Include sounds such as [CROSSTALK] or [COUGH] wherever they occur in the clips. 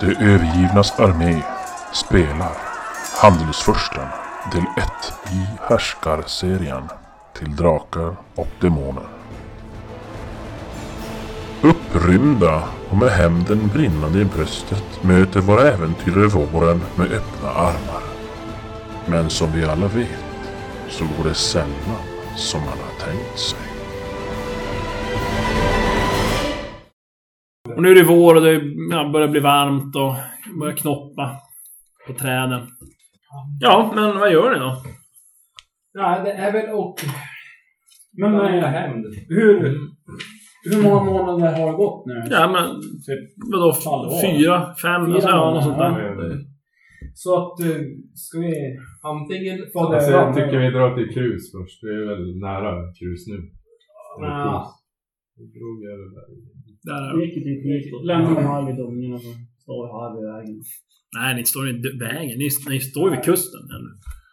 De övergivnas armé spelar Handelsfursten del 1 i Härskarserien till Drakar och Demoner. Upprymda och med hämnden brinnande i bröstet möter våra äventyrare våren med öppna armar. Men som vi alla vet så går det sällan som man har tänkt sig. Och nu är det vår och det ja, börjar bli varmt och börjar knoppa på träden. Ja, men vad gör ni då? Ja, det är väl och... Men Men eh, hur, hur många månader har det gått nu? Ja, men vadå? halvår. Fyra? Fem? Fyra alltså, ja, något sånt där. Så att, eh, ska vi... Antingen... Få det Alltså, jag tycker vi drar till krus först. Vi är väl nära krus nu. Ja. krus. Drog över där. Där är det. Vilket typ gick Lämna gudomorna som står här vid vägen. Nej, ni står i d- vägen. Ni, ni står ju vid kusten. Eller?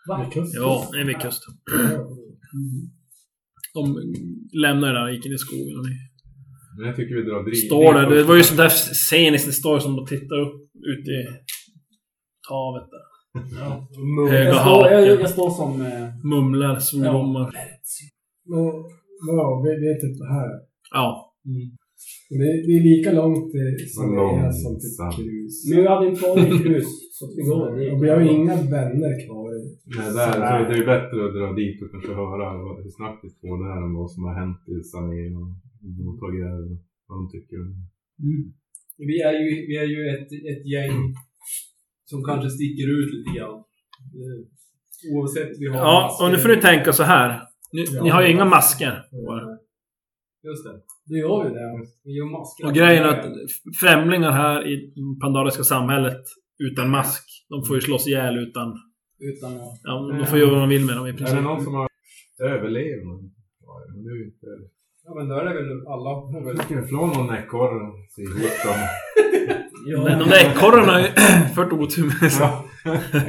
Va? Ja, ni är vid kusten. De lämnar det där och gick in i skogen. Och ni Men jag tycker vi drar dit. står där. Det var ju sånt där sceniskt. Ni står som och tittar upp ut i havet där. Höga Jag står, jag, jag står som... Eh, Mumlar, svordomar. Men, ja, vi, vi är typ här. Ja. Men Det, det är lika långt eh, som vi är som till krus. men vi hade inte varit i krus. Så att vi går. Och vi har ju inga vänner kvar. Nej, där, så det är ju bättre att dra dit och kanske höra vad- hur snabbt det går där än vad som har hänt i Sané och och tagit över. Vad de tycker det. Vi är ju, vi är ju ett, ett gäng som kanske sticker ut lite grann. Eh, Oavsett vi har Ja, masker. och nu får ni tänka så här. Ni, ni har ju inga masker på er. Just det. Du gör ju det. Vi gör masker. Och grejen är att främlingar här i det pandariska samhället utan mask, de får ju slås ihjäl utan... Utan att... Ja, de får göra vad de vill med dem i Är det princip. någon som har överlevnad? Ja, men. Ja då är det väl alla. Jag ska slå någon ekorre och se ihop dem. Men de där ekorrarna har ju [CLEARS THROAT] fört otur med sig.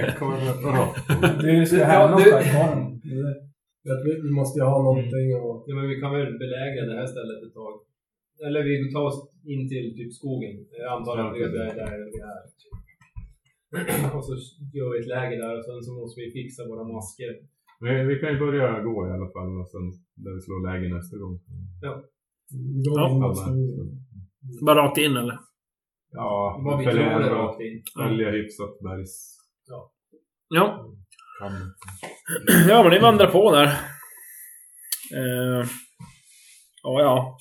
Ekorre och råttor. Du ska Ja, hämnas på ekorren. Vi, vi måste ju ha någonting och... Ja men vi kan väl belägra det här stället ett tag. Eller vi tar oss in till typ skogen. Jag antar att det är där, vi är. [CLEARS THROAT] Och så gör vi ett läger där och sen så måste vi fixa våra masker. Men vi kan ju börja gå i alla fall och sen där vi slår läge nästa gång. Ja. skogen. Bara rakt in eller? Ja, Vad vi följa tror är ändå- rakt in. Följa hyfsat bergs... Ja. kam. Ja, men ni vandrar på där. Eh, ja, ja.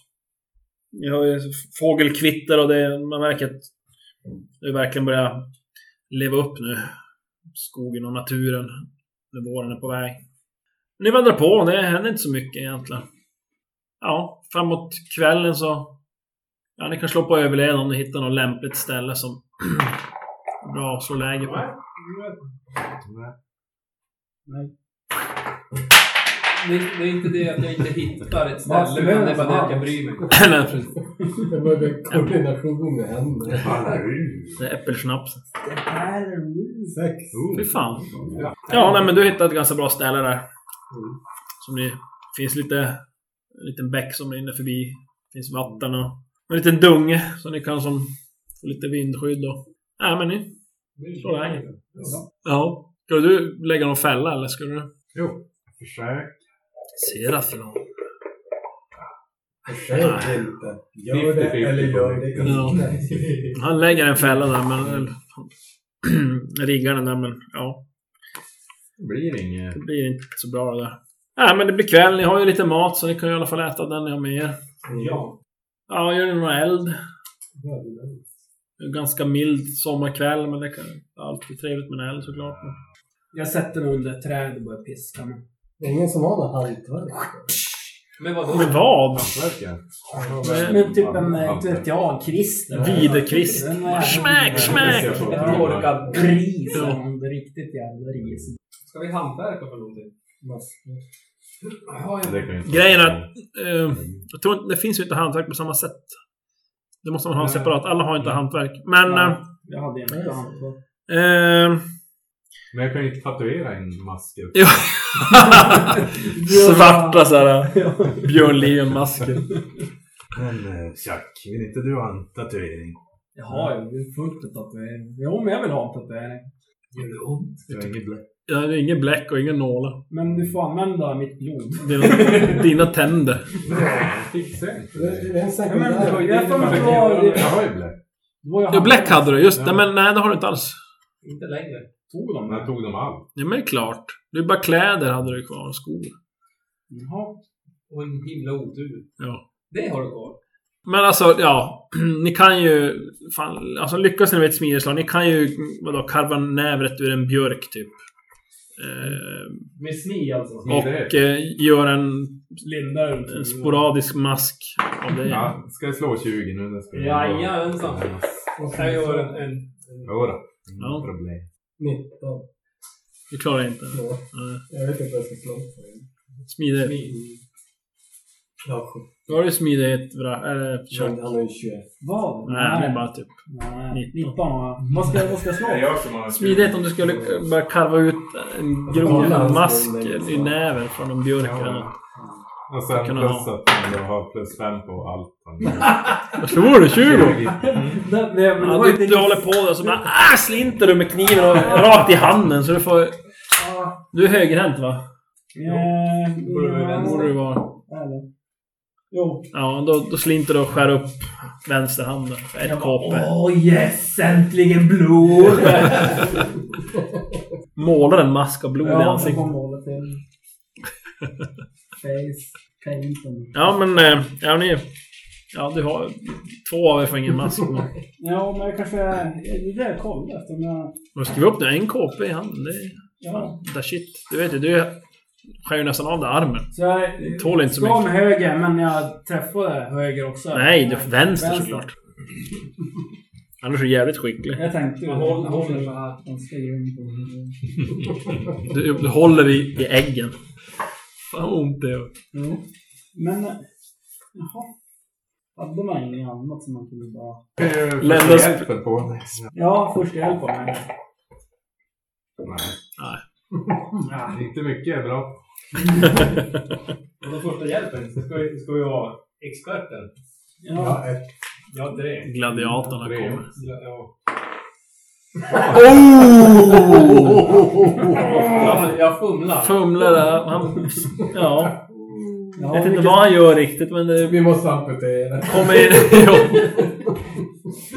Ni har ju fågelkvitter och det, man märker att det verkligen börjar leva upp nu. Skogen och naturen. När våren är på väg. Ni vandrar på det händer inte så mycket egentligen. Ja, framåt kvällen så... Ja, ni kan slå på överlevnad om ni hittar något lämpligt ställe som... [CLEARS THROAT] bra att slå läger på. Nej. Det, det är inte det att jag inte hittar ett ställe utan det är bara det att jag bryr mig. Det var ju koordination i händerna. det är äppelsnaps. Sex. Fy fan. Ja, nej men du hittade ett ganska bra ställe där. Som ni... finns lite... En liten bäck som rinner förbi. Det finns vatten och... En liten dunge så ni kan som... Få lite vindskydd och... Nej men ni... Slår läget. Ja. Ska du lägga någon fälla eller ska du... Jo, försök. Serafilon. Försök inte. Gör det 50-50 eller gör det Ja. inte. Han lägger en fälla där men... [CLEARS THROAT] riggar den där men ja. Det blir inget... Det blir inte så bra det där. Nej men det blir kväll. Ni har ju lite mat så ni kan ju i alla fall äta den ni har med er. Ja. Ja, gör ni någon eld? Det är en ganska mild sommarkväll, men det kan alltid trevligt med en eld såklart. Jag sätter mig under ett träd och börjar piska mig. Det är ingen som har något hantverk. Men vadå? Men vad? Hantverkare? Men typ en, eh, inte vet jag, Christer. Videokvist. Den är- Smack, smack! Ett torkat ris. som är Riktigt jävla ris. Ska vi hantverka för någonting? Grejen är att... Eh, jag tror inte, det finns ju inte hantverk på samma sätt. Det måste man ha separat. Alla har inte hantverk. Men... Nej. Eh, Jag hade inte hantverk. eh, Men jag kan ju inte tatuera in masker. jo. [LAUGHS] Svarta såhär Björn Lejon-masker. Men eh, Chuck, vill inte du ha en tatuering? Jag har ju fullt av tatueringar. Jo, men jag vill ha en tatuering. Gör det ont? Jag har inget bläck. Ja, det är ingen bläck och ingen nålar. Men du får använda mitt blod. Dina, dina tänder. Fixar Det det är en Ja, men det- jag Jag jag har ju bläck. Ja, bläck hade du, just det. Men nej, det har du inte alls. Inte längre. Tog de Jag tog dem allt. Ja, men det är klart. Det är bara kläder hade du kvar och skor. Jaha. Och en himla otur. Ja. Det har du kvar. Men alltså, ja. [CLEARS THROAT] Ni kan ju... Fan, alltså lyckas ni med ett smideslag, ni kan ju vadå, karva nävret ur en björk typ. Eh, Med sni, alltså? Och eh, gör en, en sporadisk mask av det. Ja, ska jag slå 20 nu? Det ska Jajamensan! Jag gör en... en, en... Jodå, ja. problem. 19. Du klarar inte? Ja. Jag vet inte vad jag ska slå. Smidighet? Smid. Ja, 17. Var det smidighet? Bra, eller eh, kört? Han är ju 21. Vad? Nej, det är bara typ 19. Vad ska, vad ska jag slå? Smidighet om du skulle börja karva ut en grov mask i näven från en björk eller något. Och sen plus ha. att du har plus 5 på allt. [LAUGHS] Vad tror du? 20? Mm. Att du inte håller på och så bara ah, slinter du med kniven och rakt i handen så du får... Du är högerhänt va? Ja, borde du vara. Jo. Ja, då, då slinter du och skär upp vänsterhanden. Ett kåpe. Åh yes! Äntligen blod! [LAUGHS] Målar en mask av blod i ja, så ansiktet. kom målet till. Face. Ja, men... eh, Ja, ni... Ja, du har... Två av er får ingen mask. Men [LAUGHS] Ja, men jag kanske... Det är det jag kollar efter. Om jag... du skriver upp nu. En kåpe i handen. Det är... Ja. Fan, shit. Du vet ju, du skär ju nästan av dig armen. Så jag Tål inte så mycket. med höger, men jag träffade höger också. Nej, du får vänster såklart. Annars är du jävligt skicklig. Jag tänkte ju... Håller- håller så här. Ganska grym på... Du, du håller i, i äggen. Fan vad ont det gör. Jo. Men... eh, Jaha. Hade man inget annat som man kunde bara... Lämna hjälpen på. Ja, första hjälp på mig. Nej. Nej. [LAUGHS] Ja. Inte mycket är bra. [LAUGHS] Och den första hjälpen så ska vi, ska vi vara experten. Ja. Ja. Gladiatorerna Tre. kommer. Ja. Oh! Jag, fumlar. Fumlar där. Han, ja. Ja, Jag vet inte vad han gör riktigt men det Vi måste amputera. kommer in... Jo.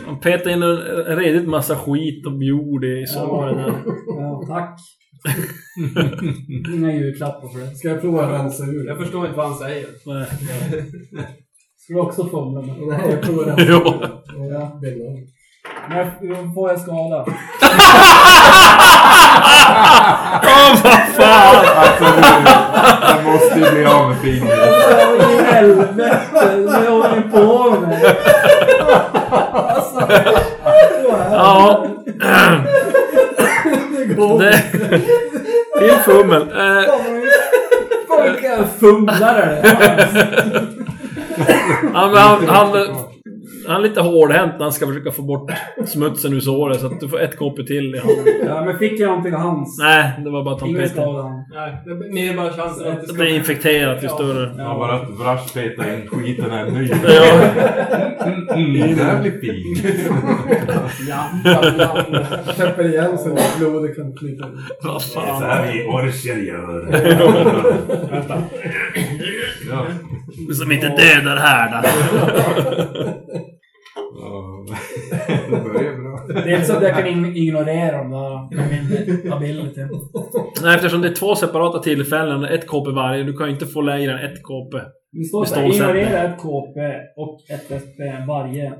Han petar in en, redigt massa skit och jord i såret där. Ja, tack. [LAUGHS] Inga julklappar för det. Ska jag prova att rensa ur? Jag förstår inte vad han säger. Nej. Ska du också fumla med? Nej, jag provar att [LAUGHS] rensa ur. Ja, Bill. Men jag- får jag skada? Åh vad fan! Alltså du, jag måste ju bli av med fingret. I helvete! Vad håller ni på med? Alltså, så [CLEARS THROAT] [CLEARS THROAT] här. Ja. Det... Till fummel. Eh, Vilka fumlare det är. han, han, han, han är lite hårdhänt när han ska försöka få bort smutsen ur såret så att du får ett koppe till i handen. Ja, men fick jag någonting av hans? Nej, det var bara att han Ingen skada. Nej, det är mer bara chansen att det Det blir infekterat ju större. Ja, bara att Vrash petar in skiten är ny. Ja. Mm, det här blir fint. Täpper igen så att blodet kan flyta ut. Vad Så fan. här vi orcher gör. Ja. Som inte dödar här då. Ja, det börjar bra. Det är inte så att jag kan ignorera dem där med min ability. Nej, eftersom det är två separata tillfällen, ett KP varje, du kan ju inte få lägre än ett KP. Det står så här, ignorera ett KP och ett SP varje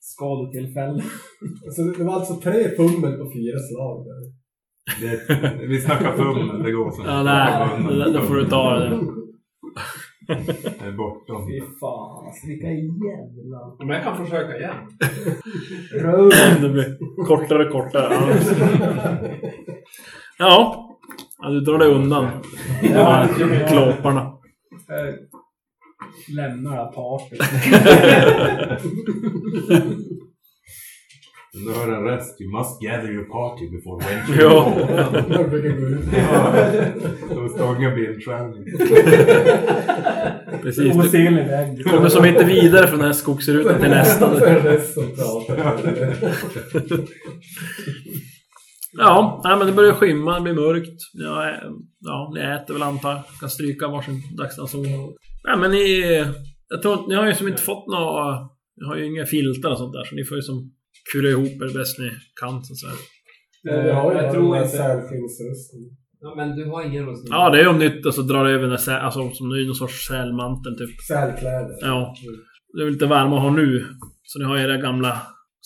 skadetillfälle. Så det var alltså tre fummel på fyra slag. Där. Det, vi snackar fummel, det går så. Ja, nej. Det, då får du ta det. Det är bortom. Fy fan alltså, vilka jävla... Men jag kan försöka igen. Röv. Det blir kortare och kortare. Ja. ja. Du drar dig undan. De här klåparna. Jag lämnar det här partyt. Nu har en rest. You must gather your party before venturing Ja. De stångar bildskärmen. Precis. Du Osynlig vägg. kommer som inte vidare från den här skogsrutan till nästa. [LAUGHS] Ja, nej, men det börjar skymma, det blir mörkt. Ja, ja ni äter väl antar jag. Kan stryka varsin dagsranson. Nej men ni... Jag tror ni har ju som inte fått några... Ni har ju inga filtar och sånt där, så ni får ju som kura ihop er bäst ni kan så att säga. Men vi har ju jag bara tror inte... Ja, men du har ingen rustning. Ja, det är om nytt och så drar över den säl, alltså som nu någon sorts sälmantel typ. Sälkläder. Ja. Det är väl inte varma att ha nu. Så ni har era gamla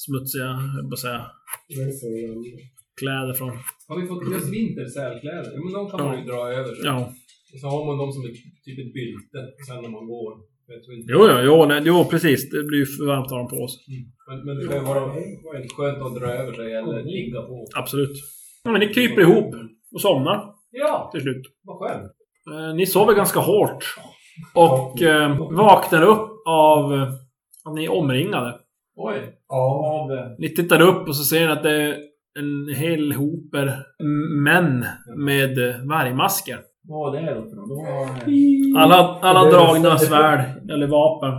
smutsiga, jag på säga, Det så kläder från... Har vi fått just vintersälkläder? Ja, men de kan man ju dra över sig. Ja. Och så har man dem som ett, typ ett bylte sen när man går. Jo, jo, jo, nej, jo precis. Det blir ju för varmt att ha dem på sig. Men, men det kan ju vara, vara skönt att dra över sig eller ligga på. Absolut. Ja, men ni kryper ihop och somnar Ja, till slut. vad skönt. Eh, ni sover ganska hårt. Och eh, vaknar upp av att ni är omringade. Oj. Ja. Av... eh, Ni tittar upp och så ser ni att det är en hel hoper män med vargmasker. Vad var det då för något? Alla, alla dragna svärd eller vapen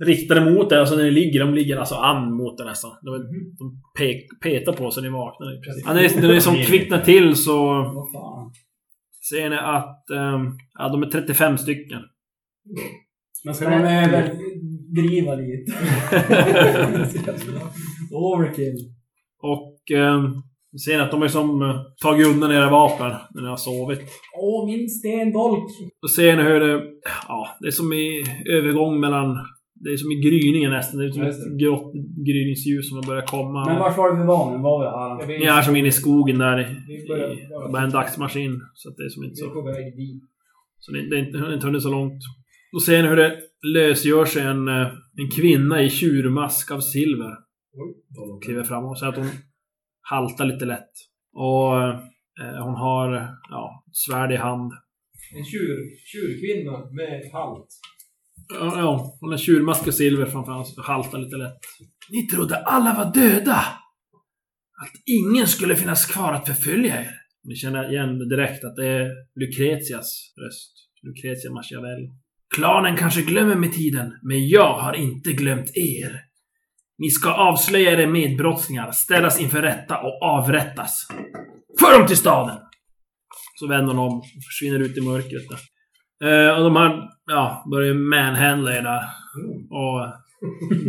riktade mot er. Alltså när ni ligger, de ligger alltså an mot er nästan. De, de pek, petar på så ni vaknar. Ja, när, ni, när ni som [LAUGHS] kvicknar till så Vad fan. ser ni att ehm, ja, de är 35 stycken. Men ska man överdriva lite? [LAUGHS] [LAUGHS] Overkill. Och eh, ser ni att de är som eh, tagit undan era vapen när ni har sovit. Åh, min stendolk! Då ser ni hur det... Ja, det är som i övergång mellan... Det är som i gryningen nästan. Det är som ett grått gryningsljus som har börjat komma. Men vart var det vi var nu? Var vi här? Ni är som inne i skogen där i... Vi i börjar- bara en dagsmaskin. Så att det är som inte Vi är så... på väg dit. Så det, det är har inte hunnit så långt. Då ser ni hur det lösgör sig en, eh, en kvinna i tjurmask av silver. Kliver fram och säger att hon haltar lite lätt. Och eh, hon har ja, svärd i hand. En tjur, tjurkvinna med halt. Ja, ja, hon har tjurmask och silver framför och haltar lite lätt. Ni trodde alla var döda! Att ingen skulle finnas kvar att förfölja er. Ni känner igen direkt att det är Lucretias röst. Lucretia Machiavelli. Klanen kanske glömmer med tiden, men jag har inte glömt er. Ni ska avslöja era medbrottslingar, ställas inför rätta och avrättas. För dem till staden! Så vänder hon om och försvinner ut i mörkret där. Eh, och de här, ja, börjar manhandla er där. Och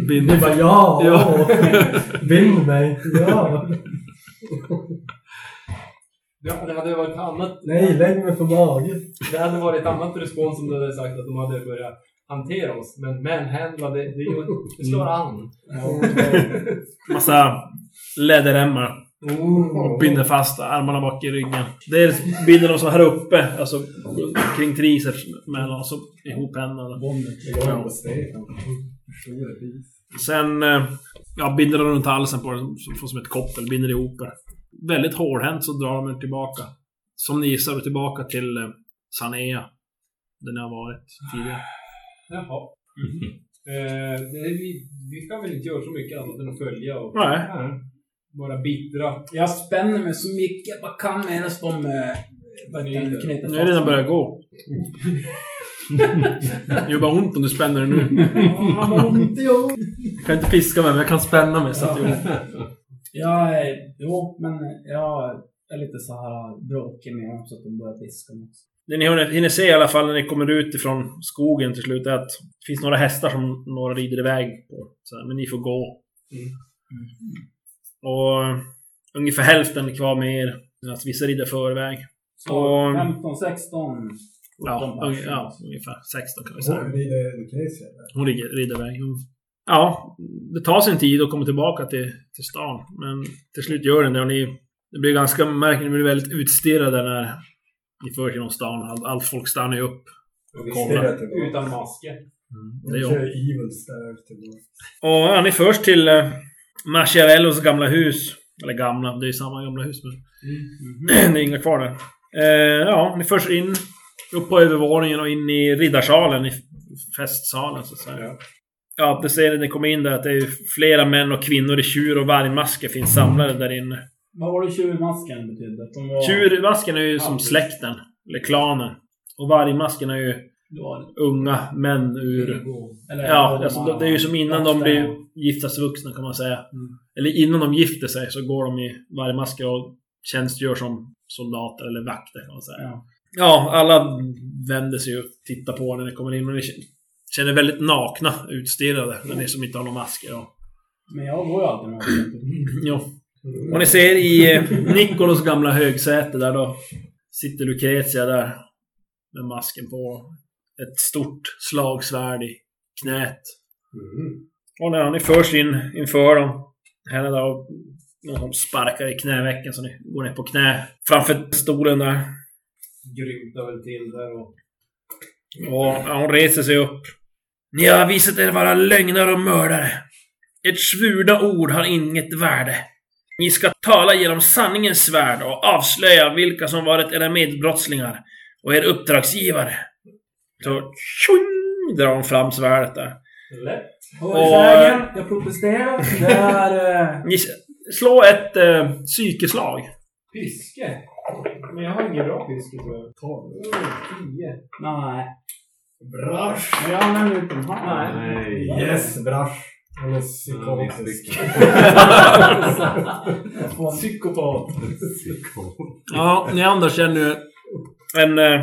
binder... bara ja! [LAUGHS] Ja. Bind mig! Ja! Ja, det hade varit annat... Nej, lägg mig på magen! Det hade varit annat respons om du hade sagt att de hade börjat hantera oss. Men manhandla, det, det, är ju- det slår an. [LAUGHS] Massa läderremmar. Och binder fast armarna bak i ryggen. Dels binder de så här uppe, alltså kring triceps mellan och så ihop händerna. Stegen. Sen eh, ja, binder de runt halsen på den, så får som ett koppel, binder ihop det. Väldigt hårdhänt så drar de er tillbaka. Som ni gissar, tillbaka till eh, Sanea. Där ni har varit tidigare. Jaha. Eh, det, vi, vi kan väl inte göra så mycket annat än att följa och Nej. vara bittra. Jag spänner mig så mycket jag bara kan medan de eh, vad det, knyter Nu har redan börjat gå. [LAUGHS] Det gör bara ont om du spänner dig nu. Jag kan inte piska mig, men jag kan spänna mig så att jag... Jag, eh, jo, men jag är lite så här bråkig med dem så att de börjar piska mig. Det ni hinner se i alla fall när ni kommer ut ifrån skogen till slut är att det finns några hästar som några rider iväg på. Så här, men ni får gå. Och eh, ungefär hälften är kvar med er. Att vissa rider förväg. Så Och- 15, 16, 17 Ja, unge- ja, ungefär 16 kan vi säga. Är Lucrezia där. Hon rider, rider iväg. Hon, ja, det tar sin tid att komma tillbaka till, till stan. Men till slut gör den det och ni... Det blir ganska märkligt, ni blir väldigt utstirrade när ni förs genom stan. Allt, folk stannar ju upp. Och vi Kolla. Stirrar tillbaka. Utan masker. Det De är kör evil ja, ni förs till eh, Machiavellos gamla hus. Eller gamla, det är ju samma gamla hus men... [CLEARS THROAT] det är inga kvar där. Eh, ja, ni förs in. Upp på övervåningen och in i riddarsalen, i festsalen så att säga. Ja, det ser ni när ni kommer in där att det är flera män och kvinnor i tjur och vargmasker finns samlade där inne. Vad var det tjurmasken betydde? De var... Tjurmasken är ju som släkten, eller klanen. Och vargmasken är ju unga män ur... Eller, Ja, alltså, det är ju som innan de blir giftasvuxna kan man säga. Mm. Eller innan de gifter sig så går de i vargmasker och tjänstgör som soldater eller vakter kan man säga. Ja. Ja, alla vänder sig och tittar på när ni kommer in och ni känner väldigt nakna, utstirrade, när ni som inte har några masker. Och, Men jag går ju alltid med jo. Och ni ser i eh, Nikolos gamla högsäte där då sitter Lucretia där med masken på. Ett stort slagsvärd i knät. Och när ni förs in inför dem, henne där och någon sparkar i knävecken så ni går ner på knä framför stolen där. Grymtar väl till där och... Och ja, hon reser sig upp. Ni har visat er vara lögnare och mördare. Ert svurda ord har inget värde. Ni ska tala genom sanningens svärd och avslöja vilka som varit era medbrottslingar och er uppdragsgivare. Så tjung, drar hon fram svärdet där. Lätt. Höjsägen, jag protesterar. Det är... Eh, Ni slå ett eh, psykeslag. Piske. Men jag har ingen bra piske tror jag. Tolv. Tio. nej. Brash! Men jag använder inte den här. Nej. Yes, Brash! Han är Ja, psykotisk. [LAUGHS] Psykopat. Psyko. Ja, ni andra känner ju en, eh,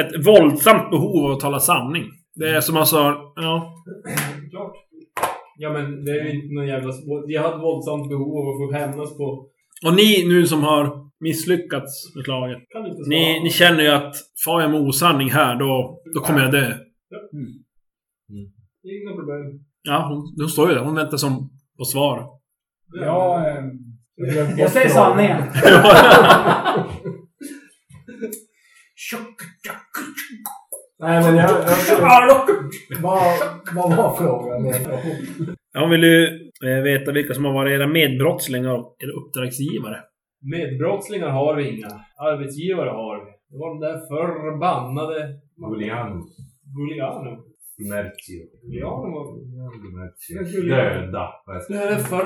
ett våldsamt behov av att tala sanning. Det är som alltså, ja. Klart. Ja men det är ju inte någon jävla... Jag hade våldsamt behov av att få hämnas på... Och ni nu som har misslyckats med slaget. Kan inte svara. Ni, ni känner ju att far jag med osanning här, då, då kommer jag dö. Inga problem. Ja, hon, hon står ju där. Hon väntar som på svar. Jag, eh, jag säger sanningen. [LAUGHS] Nej men jag... jag vad, vad var frågan? Ja, Hon vill ju eh, veta vilka som har varit era medbrottslingar och era uppdragsgivare. Medbrottslingar har vi inga. Arbetsgivare har vi. Det var den där förbannade... Giuliano. Giuliano. Mercio. Giuliano var... Mercio. Döda.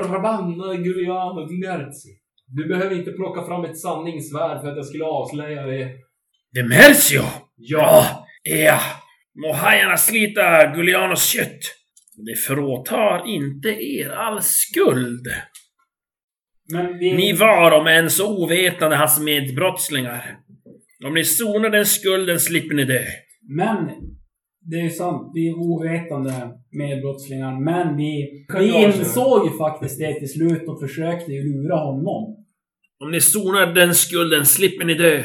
Förbannade Giuliano Gnerzi. Du behöver inte plocka fram ett sanningssvärd för att jag skulle avslöja det. Demercio! Ja, ja. Må hajarna slita Gulianos kött. Det fråtar inte er all skuld. Men vi... Ni var om än så ovetande hans medbrottslingar. Om ni sonar den skulden slipper ni dö. Men det är sant, vi är ovetande medbrottslingar. Men vi, vi insåg ju faktiskt det till slut och försökte ju lura honom. Om ni sonar den skulden slipper ni dö.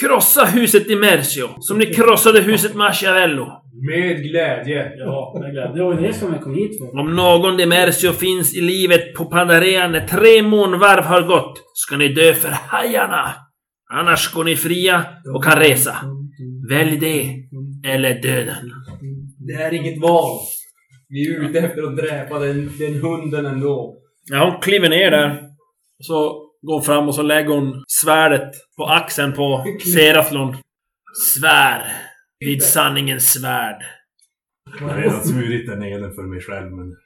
Krossa huset i Mercio, som ni krossade huset Machiavello. Med glädje. Ja, med glädje. Det var det som jag kom hit för. Om någon de Mercio finns i livet på Pandarea när tre månvarv har gått, ska ni dö för hajarna. Annars går ni fria och kan resa. Välj det, eller döden. Det är inget val. Vi är ute efter att dräpa den, den hunden ändå. Ja, hon kliver ner där. Och så går hon fram och så lägger hon svärdet på axeln på Seraflon. Svär vid sanningens svärd. Jag har redan svurit den eden för mig själv men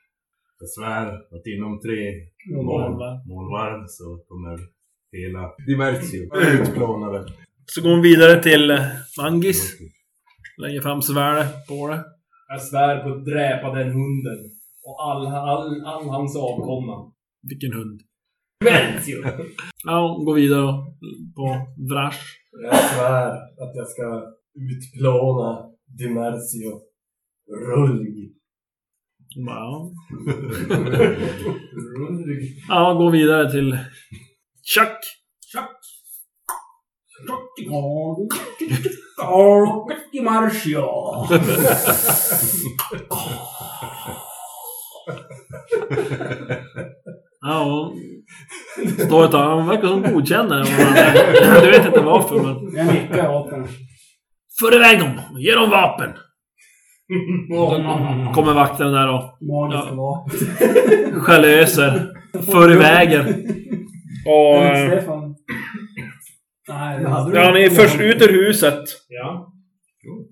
jag svär att inom tre mål, målvarv så kommer hela Dimertio utplånade. Så går hon vidare till Mangis. Lägger fram svärdet på det. Jag svär på att dräpa den hunden. Och all, all, all hans avkomma. Vilken hund. Mercio! Ja, hon går vidare på Vrash. Jag svär att jag ska utplåna Dimercio. Rulg. Hon bara, Ja. ja, går vidare till Chuck. I Marcio! Ja, hon står tag. Hon verkar som godkänner. [LAUGHS] Du vet inte varför, men... Jag nickar åt. För iväg dem! Ge dem vapen! Kommer vakten där och Magiska Ja. Gelöser. För iväg er. Och... Eh, Stefan. Nej, det hade du Ja, ni är först ut ur huset. Ja.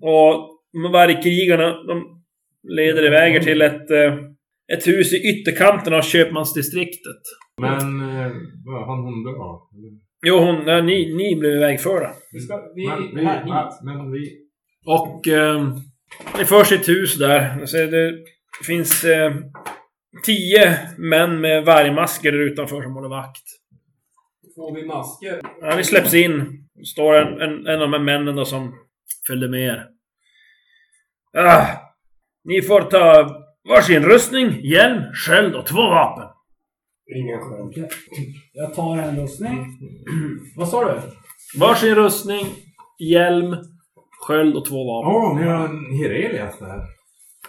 Och vargkrigarna, de leder iväg till ett, eh, ett hus i ytterkanten av köpmansdistriktet. Men, eh, vad han hon bra? Jo, hon, ja, ni, ni blev ivägförda. Vi ska... Vi... Men vi, här, hit. men vi... Och eh, ni förs ett hus där. Så det finns eh, tio män med vargmasker där utanför som håller vakt. Får vi masker? Ja, ni släpps in. Står en, en, en av de här männen då som följde med er. Ah, ni får ta varsin rustning, hjälm, sköld och två vapen. Ingen skämt. Jag tar en rustning. [CLEARS THROAT] Vad sa du? Varsin rustning, hjälm, sköld och två vapen. Åh, ni har en Hirelias där.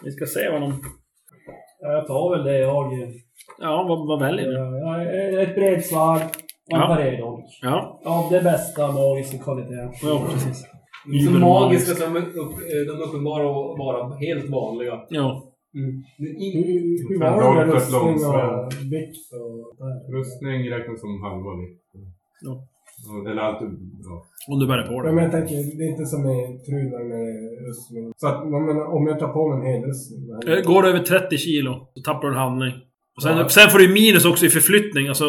Vi ska se vad de... Ja, Jag tar väl det jag... Ja, vad, vad väljer du? Ja, Ett bredsvärd en Ja. parerdolk. Ja, Av det bästa magiska kvaliteten. ja precis. Så magiska som upp, eh, de uppenbara att vara helt vanliga. Ja. Men Hur, in, hur Sen var det med och rustning och vikt och? Rustning räknas som halva vikt. Ja. Ja, Eller allt, ja. Om du bär på Ja, det. men jag tänker, det är inte som i Trudvang med rustning. Så att, menar, om jag tar på mig en hel rustning. Eh, Går det över 30 kilo, så tappar du en handling. Och sen, sen får du minus också i förflyttning, alltså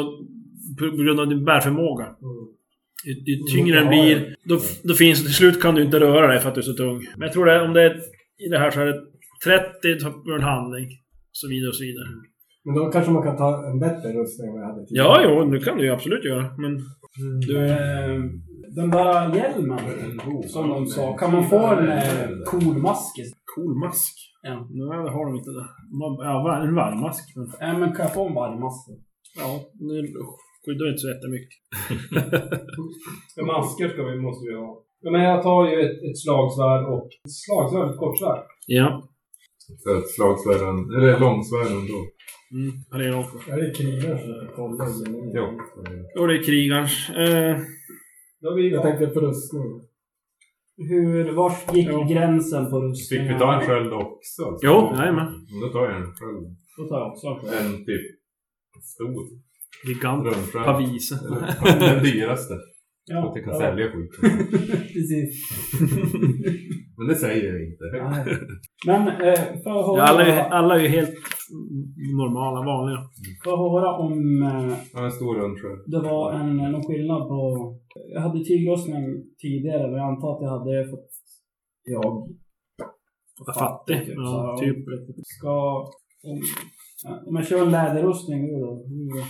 på, på grund av din bärförmåga. Mm. Ju, ju tyngre den blir, då, då finns till slut kan du inte röra dig för att du är så tung. Men jag tror det, om det är i det här så är det 30 tappar du en handling. Och så vidare och så vidare. Men då kanske man kan ta en bättre rustning än vad jag hade tidigare. Ja, jo, det kan du ju absolut göra. Men du... Eh, Den där hjälmen som de sa. Kan man få en eh, cool mask? Cool mask. Ja. Nej, det har de inte där. Man- Ja, en vargmask. Men, Ja, men kan jag få en vargmask? ja, det skyddar inte så jättemycket. [LAUGHS] Ja, masker ska vi, måste vi ha. Ja, men jag tar ju ett, ett slagsvärd och... Ett slagsvärd, ett kortsvärd. Ja. Så ett slagsvärd, eller långsvärd ändå. Mm, han är också. Ja, det är krigaren som kollar. Ja. Jo, det är krigarens. Eh, Då har vi... Jag tänkte på rustning. Hur, vart gick Ja. gränsen på Fick rustningen? vi ta en sköld också? jo, jajamän. Då tar jag en sköld. Då tar jag också en sköld. En typ stor Gigant. rundsköld. Pavise. Den dyraste. Ja, att jag kan ja. sälja skit. [LAUGHS] Precis. [LAUGHS] Men det säger jag inte. Nej. Men eh, för att höra, Ja, alla, är, alla är ju helt normala, vanliga. för att höra om eh, Ja, en stor rundsköld. det var en, någon skillnad på... Jag hade tygrustning tidigare men jag antar att jag hade fått... Jag... Var fattig. Så, Ja, typ. Ska... Om, om jag kör en läderrustning nu då? Hur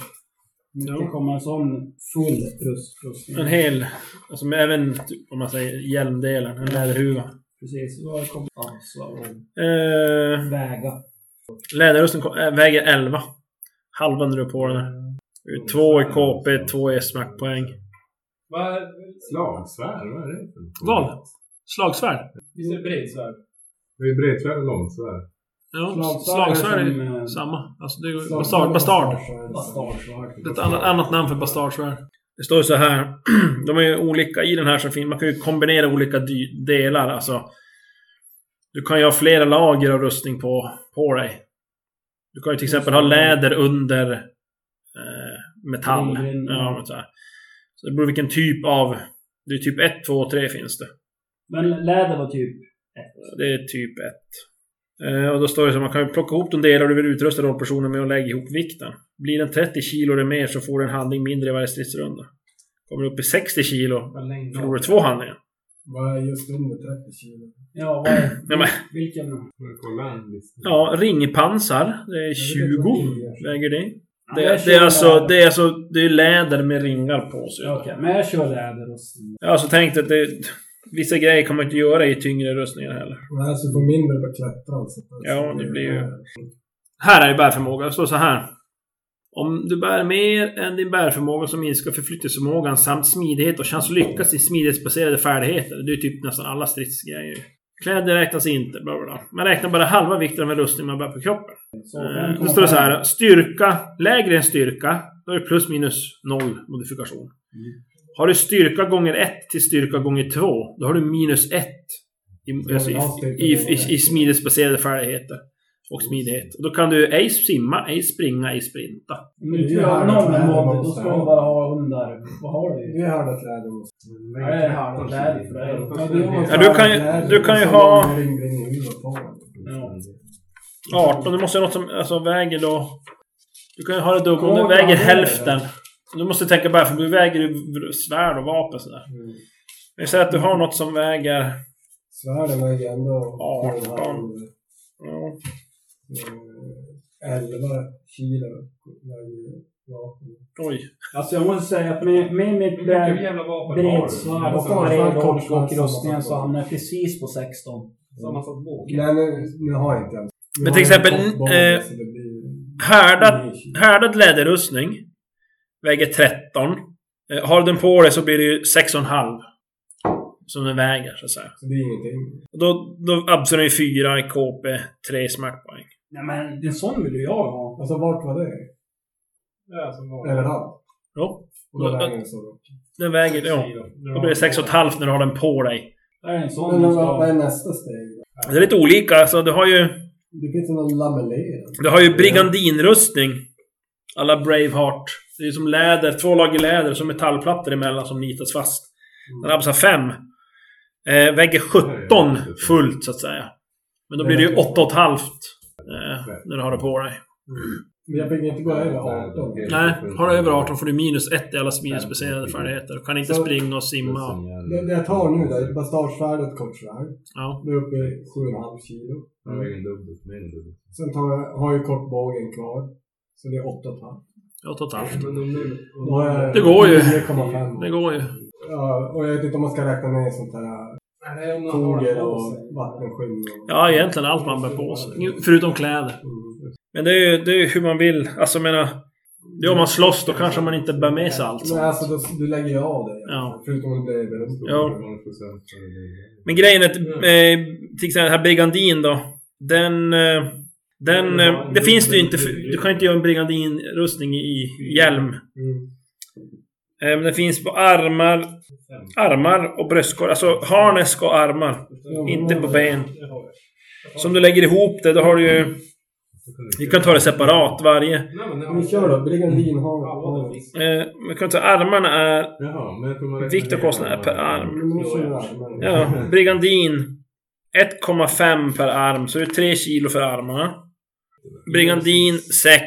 Ja. kommer en sån full rust, rustning? En hel, alltså med även typ, om man säger hjälmdelen, en läderhuva. Precis. Vad kommer alltså Eh, väga? läderrustning kom- äh, väger 11. Halva när du är på den. Två i KP, två i smackpoäng. Vad är... Slagsvärd, vad är det för? Vad? Slagsvärd? Visst är det bredsvärd? Det är bredsvärd och långsvärd. Ja, Slagsvärd är eh, samma. Alltså det är bastard. bastard. Det är ett annat, annat namn för bastardsvärd. Det står ju så här. [CLEARS THROAT] De är ju olika i den här som fin. Man kan ju kombinera olika delar. Alltså. Du kan ju ha flera lager av rustning på, på dig. Du kan ju till exempel ha läder under eh, metall. Ja, men så, här. så det beror vilken typ av... Det är typ 1, 2 och 3 finns det. Men läder var typ ett. Det är typ 1. Eh, och då står det så att man kan ju plocka ihop de delar du vill utrusta rollpersonen med och lägga ihop vikten. Blir den 30 kilo eller mer så får du en handling mindre i varje stridsrunda. Kommer du upp i 60 kilo förlorar du två handlingar. Vad är just under 30 kilo? Ja, vad är, [CLEARS THROAT] Nej, men, vilken? Ja, ringpansar. Det är 20 väger det. Det, jag det, är alltså, läder. det är alltså det är läder med ringar på sig. Ja, Okej, men jag kör läderrustning. Ja, så tänk dig att det, vissa grejer kan man inte göra i tyngre rustningar heller. Men alltså får mindre på klättran. Så att- Ja, det blir ju- Här är ju bärförmåga. Det står så här. Om du bär mer än din bärförmåga så minskar förflyttningsförmågan samt smidighet och chans att lyckas i smidighetsbaserade färdigheter. Det är typ nästan alla stridsgrejer. Kläder räknas inte, bla bla bla. Man räknar bara halva vikten av en rustning man bär på kroppen. Så Eh, Då står det så här. Styrka, lägre än styrka, då är det plus minus noll modifikation. Har du styrka gånger ett till styrka gånger två, då har du minus ett i, alltså, i, i, i, i smidighetsbaserade färdigheter. Och smidighet. Och då kan du ej simma, ej springa, ej sprinta. Om du gör någon mod, då ska du bara ha under... Vad har du? Det är härdat läder måste. Ja, det är härdat läder för dig. Ja, du kan ju- du kan ju ha- lång ring- ring- ring på den. Ja. 18. Du måste ha något som alltså, väger då... Du kan ju ha det dubbelt. Om du du han väger? hälften. Du måste tänka bara för du väger ju svärd och vapen sådär. Mm. Vi säger att du har något som väger... Svärden väger ändå... Ja, två och en halv, Ja, eh, 11 kilo väger vapen. oj. Alltså jag måste säga att med, med mitt du? bredsvärd och bred rustningen så hamnar jag precis på 16. Sammansatt båg? Nej, nu, nu har jag inte ens. Men till exempel, eh, Härdad, kilo. härdad läderrustning väger 13. Eh, Har du den på dig så blir det ju 6,5. Som den väger, så att säga. Så det är ingenting. Och då, då absorberar ju 4 i KP, 3 smärtpoäng. Nej men en sån vill ju jag ha. Alltså vart var det? Ja, som var. Överallt? Jo. Och då väger den så. Den väger, ja. Då blir det 6,5 när du har den på dig. Det är en sån Men vad, är nästa steg? då? Det är lite olika. Alltså, du har ju... Det finns någon lamellerad. Du har ju brigandinrustning. Alla Braveheart. Det är ju som läder, två lager läder som metallplattor emellan som nitas fast. Den absar 5. Eh, väger 17 fullt så att säga. Men då blir det ju 8,5 eh, när du har det på dig. Men jag fick inte gå över 18. Nej, har du över 18 får du minus 1 i alla smidighetsbaserade färdigheter. Du kan inte Så- springa och simma. Det, det jag tar nu då, är bastardsvärd och ett kortsvärd. Ja. Det är uppe i 7,5 kilo. Dubbelt. Sen tar jag, har jag kortbågen kvar. Så det är 8,5. 8,5. Men om du... Då har jag Det går ju. 9,5. Det går ju. Ja, och jag vet inte om man ska räkna med sånt här Nej, om foger på och vattenskinn och... Ja, egentligen allt man bär på sig. Förutom kläder. Mm. Men det är ju det är hur man vill. Alltså jag menar... Det är om man slåss, då kanske man inte bär med sig allt. Men alltså, du, du lägger ju av det. Ja. Förutom om det är beroende. Ja. Men grejen är att, eh, till exempel den här brigandin då. Den... Eh, den... Eh, det finns det ju inte... Du kan inte göra en brigandinrustning i hjälm. Mm. Eh, men den finns på armar... Armar och bröstkorg. Alltså harnesk och armar. Inte på ben. Så om du lägger ihop det, då har du ju... Vi kan ta det separat, varje. Det Vi kör då. Brigandin har... Eh, man kan ta armarna är... Vikt och kostnad är per arm. Ja, brigandin 1,5 per arm, så det är 3 kilo för armarna. Brigandin 6.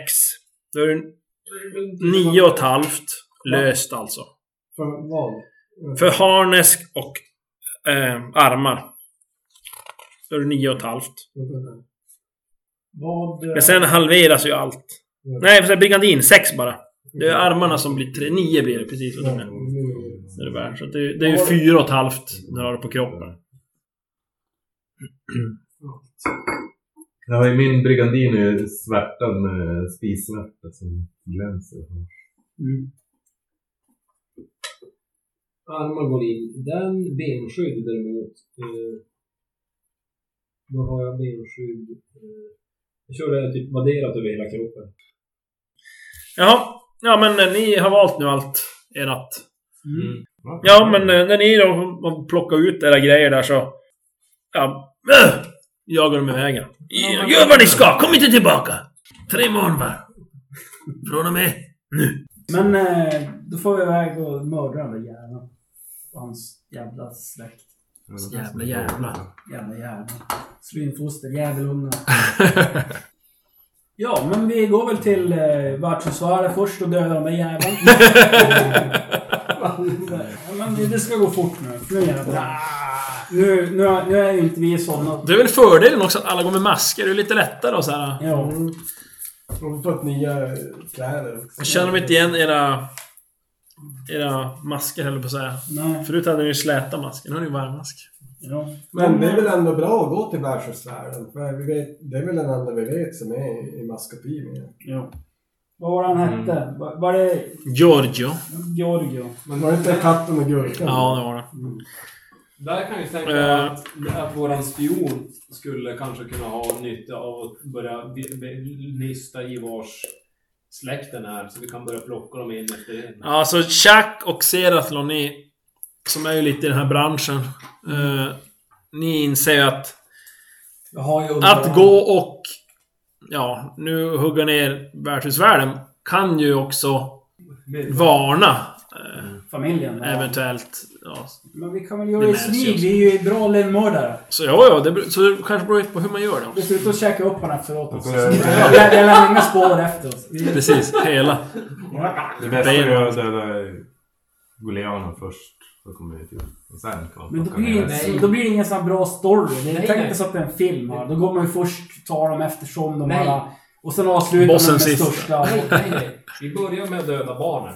Då är det 9,5 löst alltså. För vad? För harnesk och eh, armar. Då är det 9,5. Vad... Men sen halveras ju allt. Nej, för brigandin 6 bara. Det är armarna som blir 3. 9 blir det precis vad du menar. Det är det värd. Så det, det är ju 4,5 när du har det på kroppen. Ja, i min brigandin är svärtad med spissvärta som glänser. Mm. Armar går in. Den benskydd däremot. Eh, då har jag benskydd. Eh, jag kör det typ vadderat över hela kroppen. Jaha. Ja men eh, ni har valt nu allt ert. Mm. Ja men eh, när ni då har plockat ut era grejer där så... Ja... Äh, [CLEARS THROAT] jagar de iväg er. Ja, Gör vad ni ska! Kom inte tillbaka! Tre månader. Från och med nu. Men eh, då får vi iväg och mörda den där jäveln. Och Hans jävla släkt. Jävla jävla. Jävla jävla. Svinfoster, jävelungar. Ja, men vi går väl till eh, världshusvärdet först och dödar de där jäveln. [LAUGHS] ja, men det ska gå fort nu. Nu jävlar. Nu, nu, är- nu är inte vi sådana. Det är väl fördelen också att alla går med masker. Det är lite lättare och så här. Ja. Vi har fått nya kläder också. Jag känner inte igen era... Era masker höll på att säga. Nej. Förut hade ni ju släta masker. Nu har ni ju varmmask. Ja. Men det är väl ändå bra att gå till världshusvärlden. För vi vet, det är väl den enda vi vet som är i maskopi med. ja. Vad var han hette? Var, var det Giorgio. Giorgio? Men var det inte katten och gurkan? Ja, det var det. Där kan jag tänka Eh. att, att våran spion skulle kanske kunna ha nytta av att börja nysta i vars släkten är. Så vi kan börja plocka dem en efter en. Alltså Chuck och Seratlon, ni som är ju lite i den här branschen. eh, ni inser ju att ju att gå och ja, nu hugga ner värdshusvärlden kan ju också varna familjen. Ja. Eventuellt, ja. Men vi kan väl göra det Det i smyg. också. Vi är ju bra lönnmördare. Så ja, ja, det, så det kanske beror på hur man gör det Vi också. ska ut och käka upp honom efteråt. Och så- Jag jag- jag lämnar inga spår efter oss. Vi- Precis, hela. Det bästa är att döda Golianen först. Då kommer vi till. Och sen Men då blir, det, då blir det ingen sån här bra story. Det är Nej, tänk nej. inte så att det är en film här. Då går man ju först ta dem eftersom de Nej. alla... Och sen avslutar man med sist. största... Nej, nej, nej. Vi börjar med att döda barnen.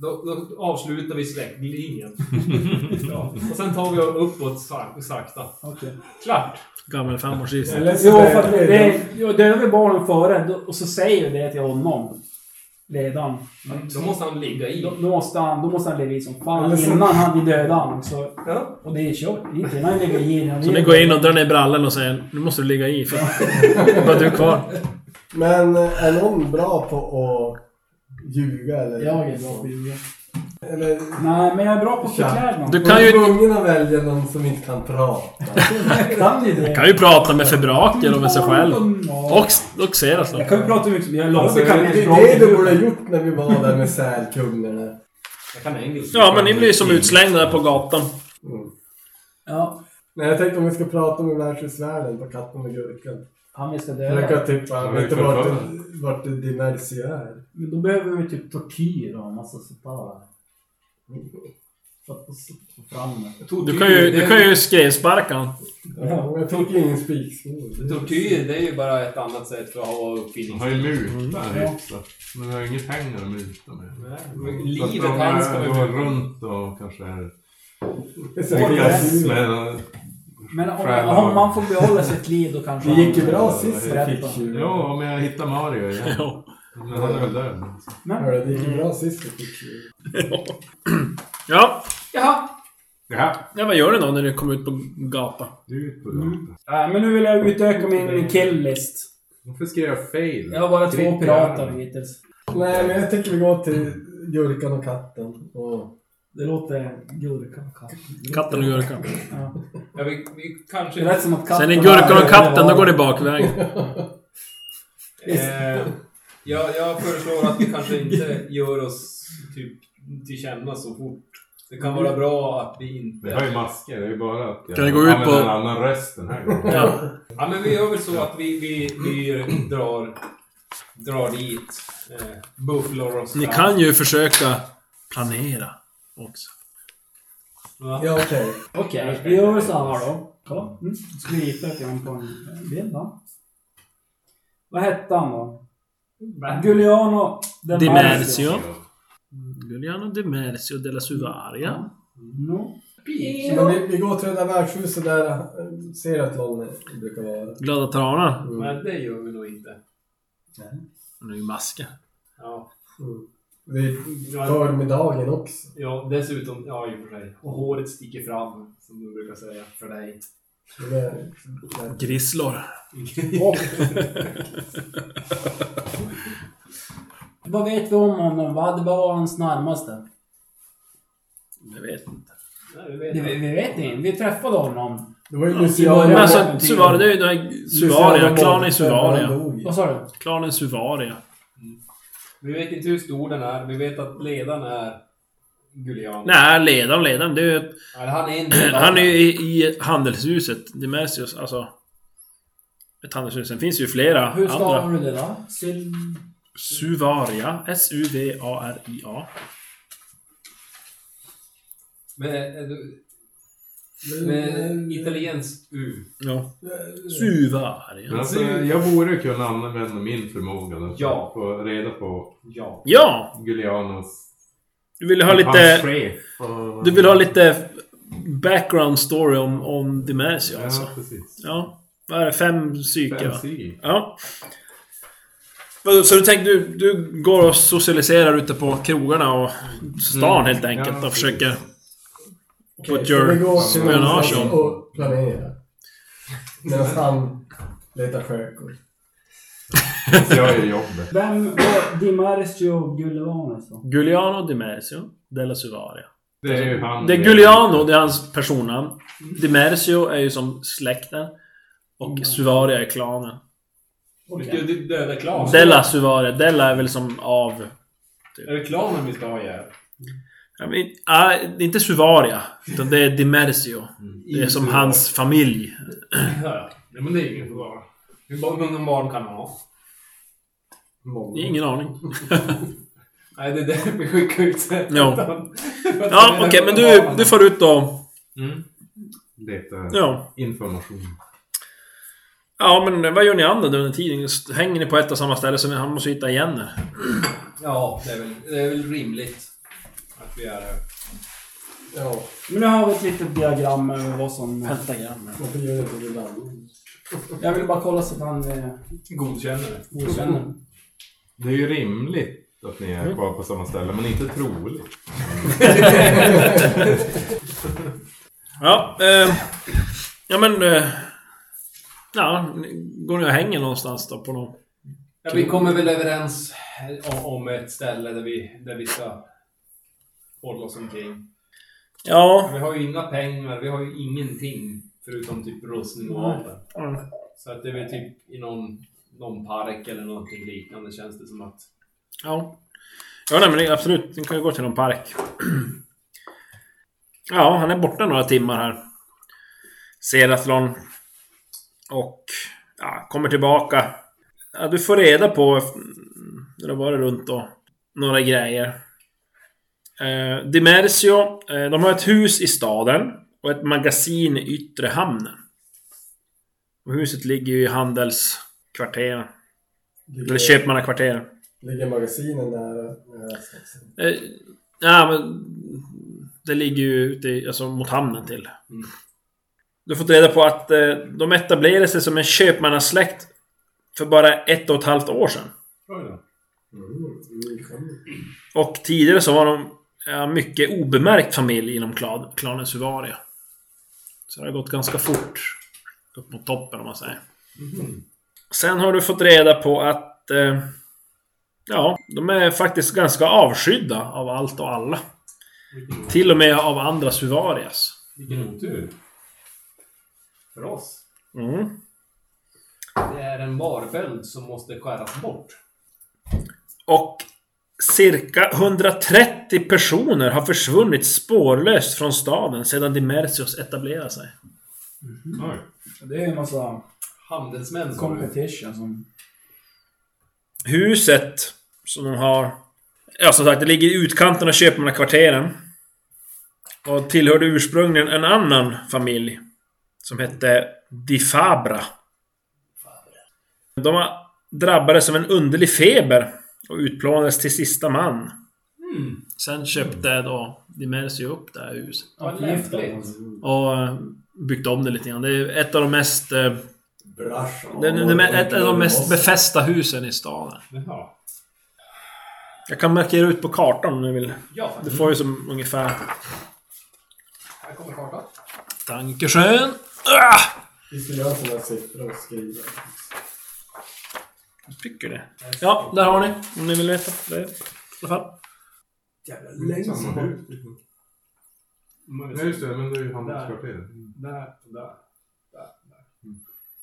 Då, då avslutar vi släktlinjen. [LAUGHS] ja. Och sen tar vi uppåt sak- sakta. Okej. Klart! Gammal femårsgissning. Jo, är för det, det- det, jo, vi barnen före och så säger vi det till honom. Ledaren. Då måste han ligga i. Då, då, måste han, då måste han leva i som fan innan han blir dödad. Så, Ja. och det är kört. Inte innan han lägger i. Så ni går in och drar ner brallan och säger nu måste du ligga i för bara du är kvar. Men eh, är någon bra på att ljuga eller? Jag är bra på att ljuga. Eller... Nej, men jag är bra på att förkläda mig. Du kan ju, tvungen att välja någon som inte kan prata. Jag [LAUGHS] kan ju det. kan ju prata med febraker och med sig själv. Och, och Seras då. Jag kan ju prata mycket som jag lovar. Alltså, det kan det språk. du borde ha gjort när vi var där med sälkungarna. Jag kan engelska. Ja, men ni blir ju som utslängda där på gatan. Mm. Ja, Nej, jag tänkte om vi ska prata med världshusvärlden på katten och gurkan. Han vi ska döda. typ, Ja, jag vi vet inte vart, vart det Dimersi är. Men då behöver vi typ tortyr och massa sånt där. För att få fram det. Tortyr, Du kan ju, du kan ju skrevsparka han. Ja, jag ju ingen spikskor. Tortyr, det är ju bara ett annat sätt för att ha De uppfinning. har ju mutat Ja. hyfsat. Men de har ju inga pengar att muta med. Nej, Så att Livet de hans ska vi går runt och kanske är... Det är så Lyckas med... Men om, om man får behålla sitt liv då kanske Det gick ju bra sist Berätta. fick. Jo, men jag hittar Mario igen. Ja. Men han är väl död. Men, Hörru, det gick ju bra sist vi fick tjuv. [CLEARS THROAT] Ja. jaha. Ja, ja, vad gör ni då när ni kommer ut på gatan? du är ute på gatan. Äh, men nu vill jag utöka min kill-list. Varför skrev jag fel? Jag har bara två pirater hittills. Nej, men jag tycker vi går till Gurkan och katten. Och... Det låter gurka katt. Katten och gurkan. Ja. Ja, vi, vi kanske... Det lät som att katten... Sen är gurkan och katten, då går det bakvägen. Eh, jag, jag föreslår att vi kanske inte gör oss typ till känna så fort. Det kan vara bra att vi Vi har ju inte... masker, det är ju bara att jag Kan vi gå ut på- en annan röst den här gången. Ja. Ja, men vi gör väl så att vi, vi, vi drar, drar dit eh, bufflor och Ni kan ju försöka planera också. Va? Ja, okej. Okej, vi gör så här då. Kolla. Mm. Ska vi hitta lite på en bild då. Vad hette han då? Giuliano Dimerzio. Giuliano Dimerzio della Suvaria. No. Men vi, vi går till det där värdshuset där eh, Seratlon brukar vara. Glada tranar. Mm. Men det gör vi nog inte. Han är ju masker. Ja. Mm. Vi tar med dagen också. ja, dessutom, ja i och för sig. Och håret sticker fram, som du brukar säga, för dig. Det är- Grisslor. Och, [LAUGHS] vad vet vi om honom? Vad var hans närmaste? Jag vet inte. Nej, vi vet vi, vi vet inte. Vi träffade honom. Det var ju ja, alltså. Suvaria, det är ju Suvaria. Klanen Suvaria. Vad sa du? Klanen Suvaria. Vi vet inte hur stor den är. Vi vet att ledaren är Gulian. Nej, ledaren, ledaren. Det är ju... Han är [CLEARS THROAT] Han är ju i, i handelshuset. Dimersios, alltså... Ett handelshus. Sen finns ju flera Hur stavar andra. du det då? Sil... Suvaria. S-U-V-A-R-I-A. Med, är du- med italienskt U. Ja. Suvaria. Men alltså, jag borde kunna använda min förmåga att Ja. få reda på Ja. Ja! Gulianos... Du vill ha Hans lite... chef och... Du vill ha lite background story om, om Dimersio Ja, alltså. precis. Ja. Vad är det? Fem psyke va? Fancy. Ja. Vadå, Så du tänkte du, du går och socialiserar ute på krogarna och stan Mm. helt enkelt Ja, och precis. försöker... Put så your vi går till spionage on. och planerar. Medan han letar sjökort. [LAUGHS] Jag gör jobbet. Vem var Dimarzio Giuliano då? Giuliano Dimersio della Suvaria. Det är ju han... Det är Giuliano, det är hans personnamn. Dimersio är ju som släkten. Och Suvaria är klanen. Vi ska ju döda klanen. Della Suvaria. Della är väl som av... Är det klanen vi ska ha ihjäl? Men, ah, det är inte Suvaria, utan det är Dimersio. Det är som hans familj. Ja, ja. Men det är ingen fara. Hur många barn kan han ha? Många. Ingen aning. [LAUGHS] Nej, det är därför [LAUGHS] vi skickar ut så Ja. [LAUGHS] Ja, okej, men du, du får ut då... Mm. Leta Ja. information. Ja, men vad gör ni andra under tiden? Hänger ni på ett och samma ställe så han måste hitta igen er? Ja, det är, väl, det är väl rimligt vi är här. Ja, Men nu har vi ett litet diagram över vad som... Pentagram. varför gör det inte det där? Jag vill bara kolla så att han eh, Godkänner det. godkänner. Det är ju rimligt att ni är kvar på samma ställe, men inte troligt. [LAUGHS] Ja, eh, ja men... Eh, ja, går ni och hänger någonstans då på någon... Ja, vi kommer väl överens om, om ett ställe där vi, där vi ska hålla oss omkring. Ja, Vi har ju inga pengar, vi har ju ingenting förutom typ rustning och vapen. Mm. Så att det är väl typ i någon, någon park eller någonting liknande känns det som att... Ja. Ja, nej, men det, absolut. Ni kan ju gå till någon park. Ja, han är borta några timmar här. Seratlon. Och ja, kommer tillbaka. Ja, du får reda på... Det har varit runt då. Några grejer. Eh, Dimersio. Eh, de har ett hus i staden. Och ett magasin i yttre hamnen. Och huset ligger ju i handelskvarteren. Eller köpmannakvarteren. ligger magasinen nära? Sachsen? Eh, ja, men... Det ligger ju ute i, alltså, mot hamnen till. Mm. Du fått reda på att eh, de etablerade sig som en köpmannasläkt för bara ett och ett halvt år sedan. Mm, nykomling. Och tidigare så var de mycket obemärkt familj inom klan, klanen Suvaria. Så det har gått ganska fort upp mot toppen om man säger. Sen har du fått reda på att... Eh, ja, de är faktiskt ganska avskydda av allt och alla. Vilken, Till och med av andra Suvarias. vilken otur. För oss. Mm. Det är en barböld som måste skäras bort. Och cirka 130 personer har försvunnit spårlöst från staden sedan Dimersios etablerade sig. Oj. Det är en massa Handelsmän du. competition som... Huset som de har... Ja, som sagt, det ligger i utkanten av köpmannakvarteren. Och tillhörde ursprungligen en annan familj. Som hette Di Fabra. De drabbades av en underlig feber och utplånades till sista man. Mm. Sen köpte då Dimersio upp det här huset. Vad lämpligt. Och eh, byggt om det lite grann. Det är ett av de mest... eh, Brasch. Det, det, det, ett av de mest befästa husen i staden. Jaha. Jag kan markera ut på kartan om ni vill. Ja, Du får ju som ungefär... här kommer kartan. Dankeschön! Ah! Vi ska göra sådana siffror och skriva. Jag tycker det. Ja, där har ni. Om ni vill veta. Det är, I alla fall. Jävla länge Samma hus. Ja, just det. Men det är ju handelskvarteret. Där och där.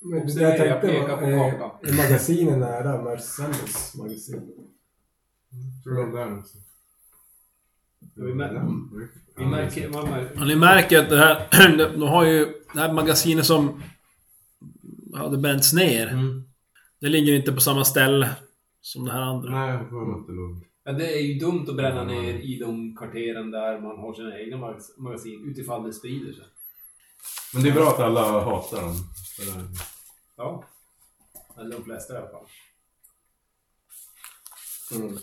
Men Och det jag tänkte pekar på var, kartan. eh, är magasinen nära Marcellus magasin? Tror jag där också. Vi mär- Vi märker... Man märker Och ni märker att det här... [CLEARS THROAT] De har ju... Det här magasinet som... Hade bänts ner. Mm. Det ligger inte på samma ställe som det här andra. Nej, jag får inte lugnt. Ja, det är ju dumt att bränna ner i de kvarteren där man har sina egna magas- magasin utifall det sprider sig. Men det är bra att alla hatar dem. Ja. Eller de flesta i alla fall. Mm.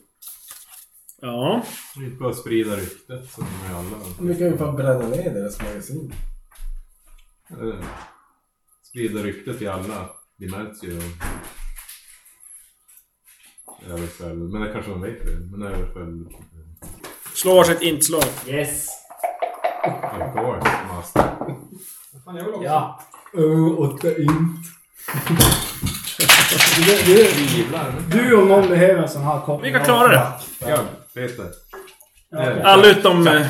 Ja. Inte bara sprida ryktet som med alla. Vi kan ju fan bränna ner deras magasin. Eh, Sprida ryktet till alla. Det märks ju. I alla fall. Men det kanske de vet det. Men i alla fall. Slå varsitt intslag. Yes! Of course, master. Fan, jag vill också. Ja! Uh, åtta int. Du, du, du om någon behöver en sån här kopp. Vilka klarar det? Ja, Peter. Ja. Alla utom... Eh.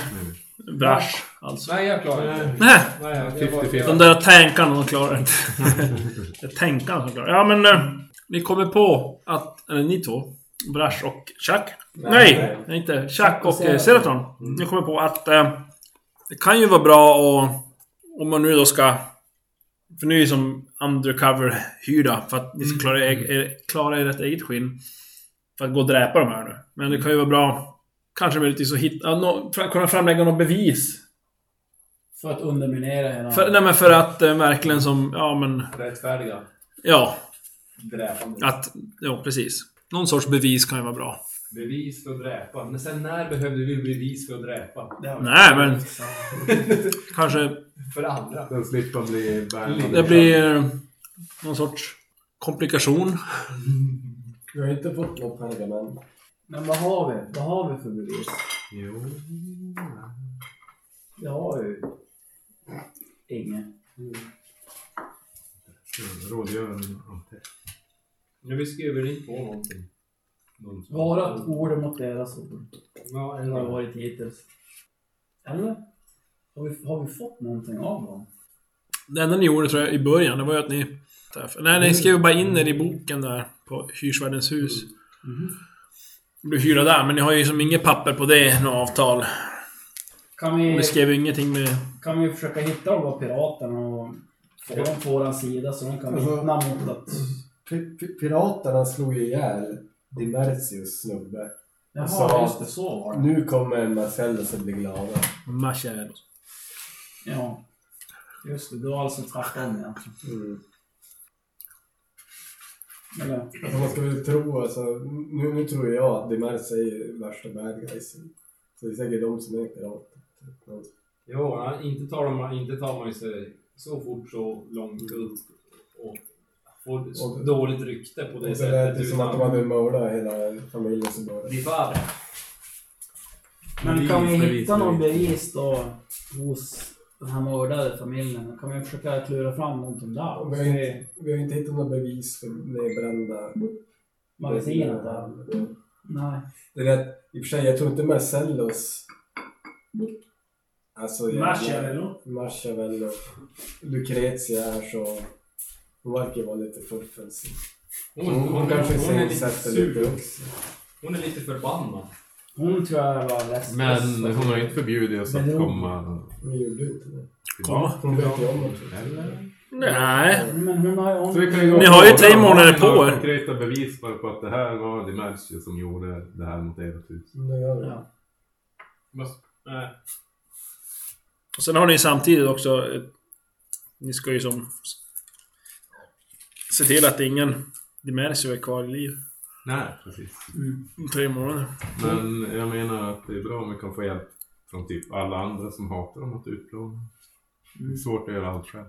Brash, alltså. Nej, jag klarar det. Nej! Nej, jag- jag 50-50. De där tankarna, de klarar inte. [LAUGHS] det är tankarna som klarar Ja, men... Eh, ni kommer på att... Eller ni två. Brash och Chuck. Nej, nej, inte. Chuck och eh, Seraton. Jag kommer på att eh, det kan ju vara bra att... Om man nu då ska... För nu är ju som undercover-hyrda för att ni ska klara, er, er, klara ert eget skinn. För att gå och dräpa de här nu. Men det kan ju vara bra... Kanske möjligtvis att hitta... nå- För att kunna framlägga något bevis. För att underminera hela... För, nej men för att eh, verkligen som... Ja men... Rättfärdiga. Ja. Dräpande. Att... Ja, precis. Någon sorts bevis kan ju vara bra. Bevis för att dräpa. Men sen när behövde vi bevis för att dräpa? Nej, men- [LAUGHS] Kanske... För andra. Den slipper bli. Det blir... Någon sorts komplikation. Vi har inte fått något pergament. Men vad har vi? Vad har vi för bevis? Jo. Vi har ju... Inget. Rådgörande anteckning. Nu vi skriver inte på någonting. Någon som- Vårat ord mot deras ord. Ja, Det har eller varit hittills. Eller? Har vi, har vi fått någonting av dem? Det enda ni gjorde tror jag i början, det var ju att ni... Nej, ni skrev bara in er i boken där på Hyrsvärdens hus. Du hyra där, men ni har ju som inget papper på det, något avtal. Kan vi, Ni skrev ju ingenting med... kan vi försöka hitta de där piraterna och få dem på våran sida så de kan Alltså- vittna mot att... Pi- pi- Piraterna slog ju ihjäl Dimertius snubbe. Jaha, Så- just det. Så var det. Nu kommer Marcellus att bli glada. Marcello. Ja. Just det, det var alltså tvärtom egentligen. Mm. Eller? Alltså man ska väl tro, alltså, nu, nu tror jag att Dimertius är värsta bad guysen. Så det är säkert de som är pirater. Jo, ja, inte tar, de, inte tar man sig så fort så långt ut och får Och- dåligt rykte på det Och så lät sättet. det som att de hade mördat hela familjen som började. Di. Men kan vi hitta bevis, någon bevis. då hos den här mördade familjen? Kan vi försöka klura fram någonting där? Och Vi har, inte, vi har inte hittat något bevis för nedbrända Magasinet där? Nej. Det är rätt, i och för sig, jag tror inte Marcellus... Alltså? Machiavelli och Lucrezia är så... Hon verkar vara lite fuffens. Hon, Hon, hon, kanske hon, är lite sur. också. Hon är lite förbannad. Hon tror jag var läst. Men hon har inte förbjudit oss att Men komma Hon gjorde ju inte det. Komma. Hon vet ju om det. Eller? Nej. Men Ni har ju tre månader på er. konkreta bevis bara på att det här var Dimercio som gjorde det här mot ert hus. Det. Ja. Nej. Och sen har ni samtidigt också... Ni ska ju som... Se till att ingen Dimersio är kvar i liv. Nej, precis. Om tre månader. Men jag menar att det är bra om vi kan få hjälp från typ alla andra som hatar dem att utplåna. Det är svårt att göra allt själv.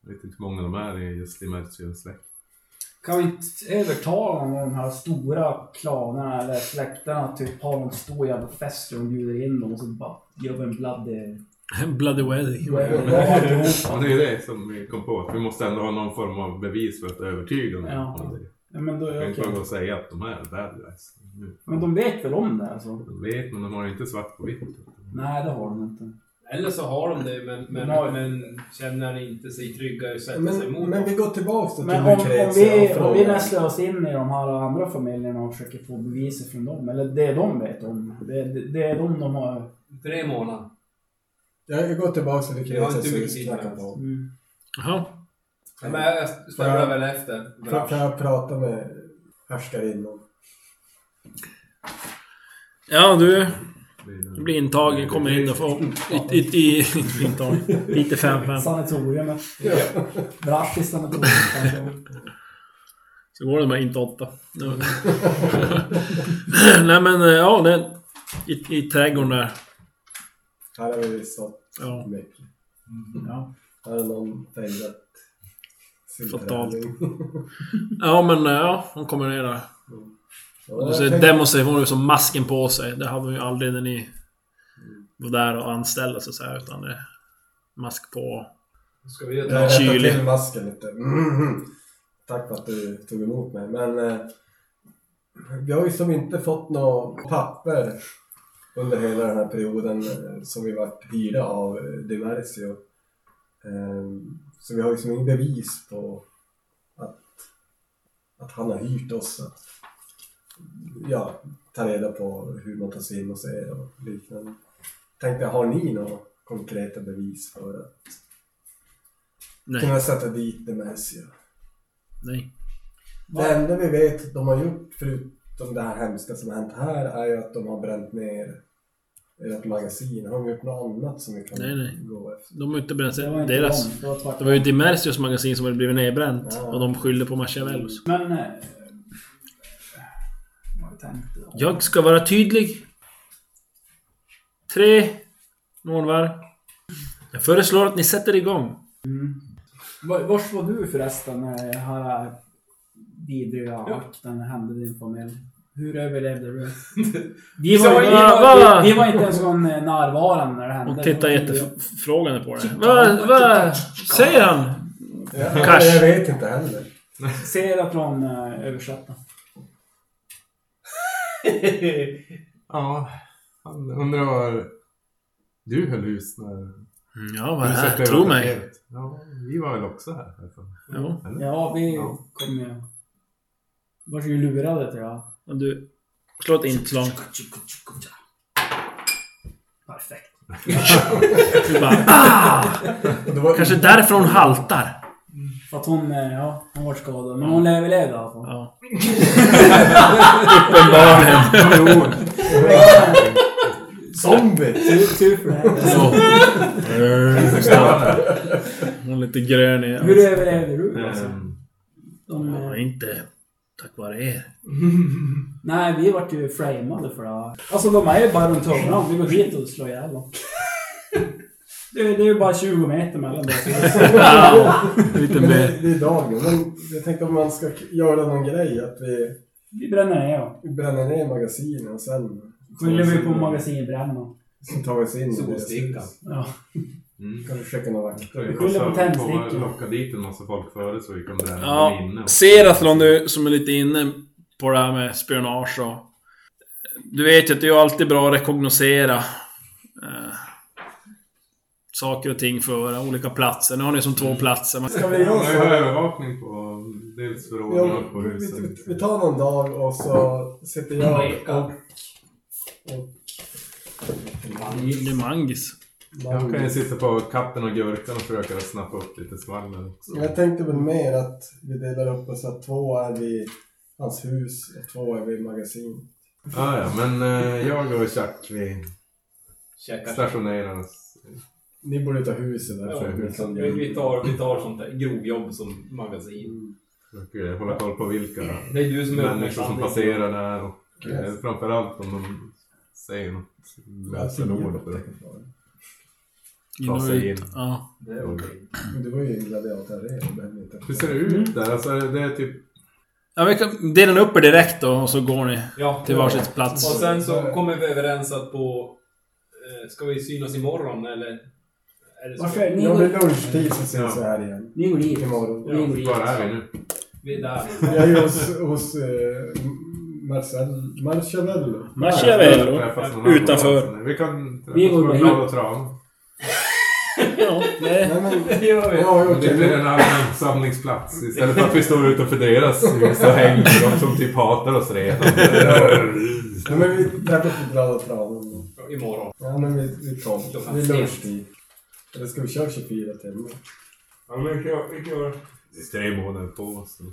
Jag vet inte hur många de är i just Dimercios släkt. Kan vi inte övertala någon av de här stora klanerna eller släkterna typ ha någon stor jävla fest och de bjuder in dem och så bara gör vi en bloody... [LAUGHS] Bloody wedding. Ja, det är det som vi kom på. Att vi måste ändå ha någon form av bevis för att övertyga dem Ja. om det. Ja, men då Jag kan inte bara säga att de är bad guys. Men de vet väl om det alltså? De vet, men de har inte svart på vitt. Nej, det har de inte. Eller så har de det, men, men, har- men känner inte sig trygga i att sätta sig Men, emot men vi går tillbaks då till Men om, om, vi, om vi nästlar oss in i de här andra familjerna och försöker få beviser från dem, eller det de vet om, det, det, det är de de har... Tre månader. Jag går tillbaks till Jag har inte mycket tid på. Mm. Jaha. Men jag stövlar väl efter. Får får jag prata med härskarinnan? Ja, du... Blir intagen, kommer in och får... I... i, i intagen. Lite 5-5. Sanatoriumet. Brattis sanatorium. Så går det med inte 8. [LAUGHS] Nej men, eh, ja, det... I, I trädgården där. Här har vi stått Ja. mycket. Ja. Här har någon fejdat sin Fatalt. Ja men, eh, ja, hon kommer ner där. Ja, jag så tänkte- demonstrerar hon ju som masken på sig. Det hade hon ju aldrig när ni var där och anställda så att säga. Utan det är mask på. Ska vi rättar Kylig. till masken lite. Mhm. Tack för att du tog emot mig. Men eh, vi har ju som inte fått något papper under hela den här perioden eh, som vi varit hyrda av eh, Dimercio. Eh, så vi har ju som inget bevis på att, att han har hyrt oss att ja, ta reda på hur man tar sig in och ser och liknande. Tänkte, har ni några konkreta bevis för att Nej. kunna sätta dit Dementia? Nej. Det enda vi vet de har gjort förutom det här hemska som har hänt här är ju att de har bränt ner ert magasin. Har de gjort något annat som vi kan Nej, nej. gå efter? De har inte bränt Det var sig. inte Deras. dem, det var. Det ju Dimersios magasin som hade blivit nedbränt. Ja. Och de skyllde på Machiavellos. Men... Eh, vad jag tänkte då? Jag ska vara tydlig. Tre månvarv. Jag föreslår att ni sätter igång. Var- Vars var du förresten när den här vidriga akten hände din familj? Hur överlevde du? [LAUGHS] Vi var, vi, va- var, va? vi, vi var inte ens eh, närvarande när det hände. Hon tittar var jättefrågande på dig. Vad va, säger han? Ja, Cash. Jag vet inte heller. jag. Serafron uh, översatta. [LAUGHS] Ja, han undrar var du höll hus när Ja, vad huset är blev Tro mig. Ja, vi var väl också här. Eller? Ja, vi Ja. kom ju... Vart ju lurade tror jag. Och Du slår ett inslag. Perfekt. Du bara, ah! Var, Kanske därför hon haltar. För att hon, eh, ja, hon var skadad. Men hon överlevde i alla fall. Ja. Uppenbarligen. [LAUGHS] Zombie! Tur, tur för det. Så. Hon är lite grön i Hur överlevde du? Alltså? Ehm, De, Ja, eh, inte tack vare er. [LAUGHS] nej, vi vart ju framade för det. Alltså de är ju bara runt hörnan. Vi går hit och slår ihjäl dem. [LAUGHS] Det, är- det är ju bara 20 meter mellan det. Ja, [LAUGHS] lite Men det, mer. det är dagen. Men jag tänkte om man ska göra någon grej att vi, Vi bränner ner dem. vi bränner ner magasinen och sen... Skyller vi på magasinbrännan. Så tar vi oss in i deras Solstickan. hus. Ja. Mm. Kan vi försöka några vakter. Vi skyller på tändstickor. Locka dit en massa folk före så vi kan bränna Ja, dem inne. Seratlon du som är lite inne på det här med spionage och... Du vet ju att det är alltid bra att rekognosera eh, saker och ting för olika platser. Nu har ni som två platser. Men, Ska vi göra vi har så? övervakning på dels förråden och på huset. vi, vi tar någon dag och så sitter jag och... och det är mangis. Jag kan ju sitta på katten och gurkan och försöka snappa upp lite skvaller också. Jag tänkte väl mer att vi delar upp oss att två är vid hans hus och två är vid magasin. Ah, ja, men eh, jag och Chuck vi Käkar. stationerar oss. Ni borde ta huset där. Ja, vi kan- vi, vi, tar, vi tar sånt där grovjobb som magasin. Försöker hålla koll på vilka Det är du som är människor som passerar där och eh, Yes. framförallt om de säger något lösenord att In och Ta sig ut. in. Ja. Det är okej. Men det var ju en gladiatorarena. det Hur ser det ut där? Alltså det är typ... Ja, vi kan dela upp er direkt då och så går ni Ja. till varsitt plats. Och sen så kommer vi överens att på... Eh, ska vi synas imorgon eller? Är det? Varför är ni Ja, vid går, lunchtid så Ja. vi här igen. ni går dit? Imorgon. Ni går dit. Var är vi nu? Vi är där. Jag är ju hos, hos eh, Marcel, Marciavello. Träffas någon Utanför. Vi kan Vi träffas går på hit. Glad och Tran. Ja, det... Nej men, [LAUGHS] Det gör vi. ja, Det okej. blir en allmän samlingsplats. Istället för att vi står utanför deras hus och hänger. De som typ hatar oss redan. Nej, men vi träffas på Glada Tranen. Imorgon. Ja, men vi, vi tar Klockan vid sex. lunchtid. Eller ska vi köra 24 timmar? Ja, men vi kör. Vi kör. Det är tre månader på oss. [LAUGHS]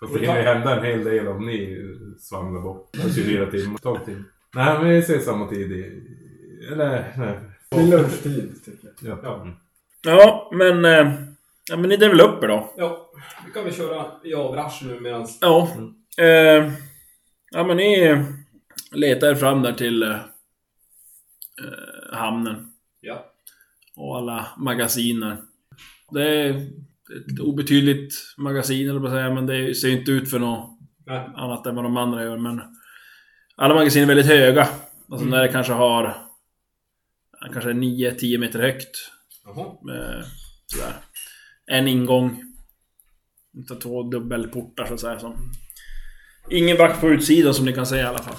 Fast det hinner ju hända en hel del om ni svamlar bort på 24 timmar. 12 timmar. Nej, men vi ses samma tid i... Eller, nej. Vid lunchtid, tycker jag. Ja. Ja. Ja, men... eh, Ja, men ni delar väl upp er då? Ja, vi kan väl köra i avrasch nu medan... Ja. Eh, ja, men ni letar fram där till eh, eh, hamnen. Ja. Och alla magasiner. Det är ett obetydligt magasin, eller vad säga, men det ser inte ut för något Nej. annat än vad de andra gör. Men alla magasin är väldigt höga. Alltså när det kanske har... Kanske 9-10 meter högt. Jaha. Eh, sådär. En ingång. Inte två dubbelportar så att säga. Som. Ingen vakt på utsidan som ni kan se i alla fall.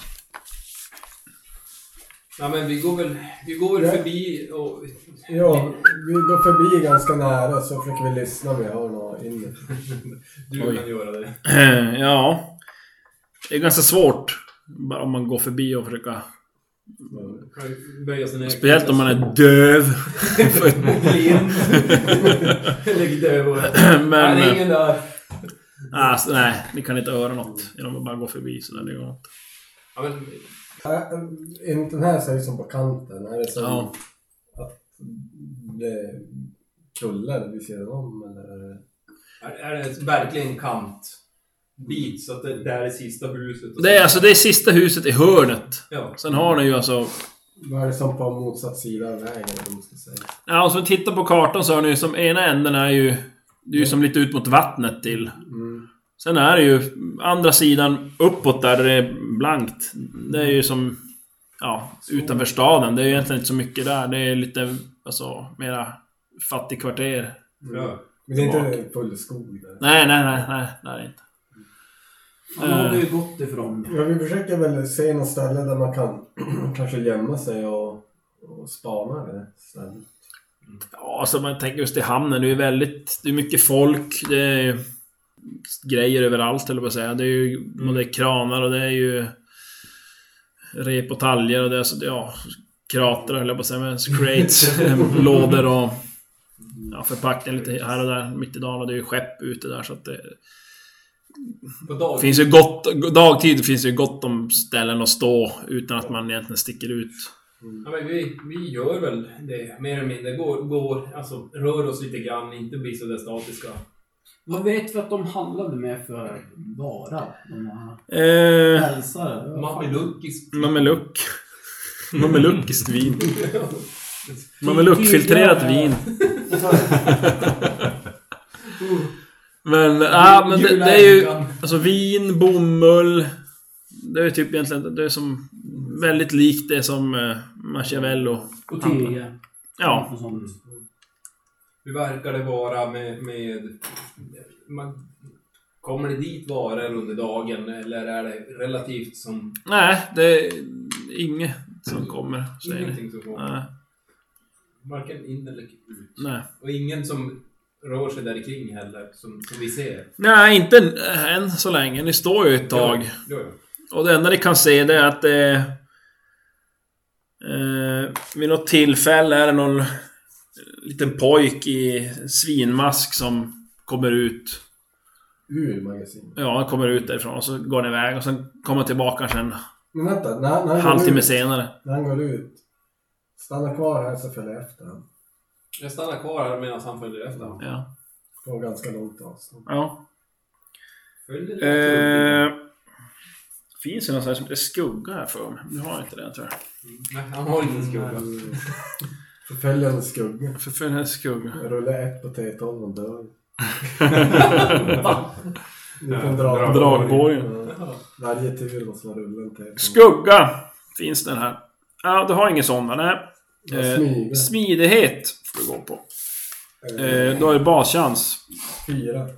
Ja, men vi går väl, vi går väl Ja. förbi och... Ja, vi går förbi ganska nära så försöker vi lyssna om vi hör något inne. [LAUGHS] Du Oj. kan göra det. [CLEARS THROAT] Ja. Det är ganska svårt. Bara om man går förbi och försöker... Speciellt om man är döv. [LAUGHS] Blind. Döv och... [CLEARS THROAT] Nej, Men... det är eh, ingen där. Alltså, nej, ni kan inte höra något genom att bara gå förbi sådär. Det går inte. Ja, men, Äh, Inte den här som på kanten. Är det som Ja. att det kullar vid sidan om eller? är det- är, är det verkligen en kantbit så att det där är sista huset? och Det är så- alltså det är sista huset i hörnet. Ja. Sen har ni ju alltså... Vad är det som på motsatt sida av vägen vad man ska säga? Ja, och så tittar på kartan så har ni ju som ena änden är ju... Det är ju som lite ut mot vattnet till. Mm. Sen är det ju andra sidan uppåt där det är blankt. Det är ju som... Ja, utanför staden. Det är ju egentligen inte så mycket där. Det är lite, alltså, mera fattigkvarter. Ja. Men det är inte full skog där. Nej, nej, nej, nej, det är inte. Han har vi ju gått ifrån. Ja, vi försöker väl se något ställe där man kan [CLEARS THROAT] kanske gömma sig och, och spana det stället. Ja, alltså man tänker just i hamnen. Det är väldigt... Det är mycket folk. Det är grejer överallt, eller vad säga. Det är ju och det är kranar och det är ju... Rep och taljer och det är så... Ja, kratrar jag på att säga. Men crates, [LAUGHS] lådor och... Ja, förpackningar lite här och där mitt i dagen. Och det är ju skepp ute där så att det... På dag. finns ju gott... Dagtid finns det ju gott om ställen att stå utan att man egentligen sticker ut. Ja, men vi, vi gör väl det mer eller mindre. Går, går, alltså rör oss lite grann, inte blir så där statiska. Vad vet vi att de handlade med för vara? De här Eh... vin. [LAUGHS] [LAUGHS] Mameluckfiltrerat vin. [LAUGHS] Men, ja, men det, det är ju... Alltså vin, bomull. Det är ju typ egentligen... Det är som... Väldigt likt det som eh, Machiavello... Och tyger. Ja. Hur verkar det vara med... med man, kommer det dit varor under dagen eller är det relativt som... Nej, det är inget som kommer. Ingenting som kommer? Nej. Varken in eller ut. Nej. Och ingen som rör sig där kring heller, som, som vi ser. Nej, inte än så länge. Ni står ju ett tag. Ja, ja. Och det enda ni kan se det är att det... Eh, vid något tillfälle är det någon liten pojk i svinmask som kommer ut. Ur magasinet. Ja, han kommer ut därifrån och så går han iväg och sen kommer han tillbaka sen Men vänta, när, när, han går halvtimme ut, senare. när han går ut. Stanna kvar här så följer jag efter honom. Jag stannar kvar här medan han följer efter. Ja. På ganska långt avstånd. ja. Följer. Eh, finns det någon sån här som heter skugga här för mig? Nu har jag inte det tror jag. Nej, han har ingen skugga. Förföljande skugga. För, för den här skugga. Rullar ett på T12 och dör. Va? [LAUGHS] Du kan Ja, dra dragborgen. Varje tur måste man rulla en T12. Skugga finns den här. Ja, du har ingen sån va? Nej. Ja, Eh, smidighet får du gå på. Eh, då är det baschans. Fyra.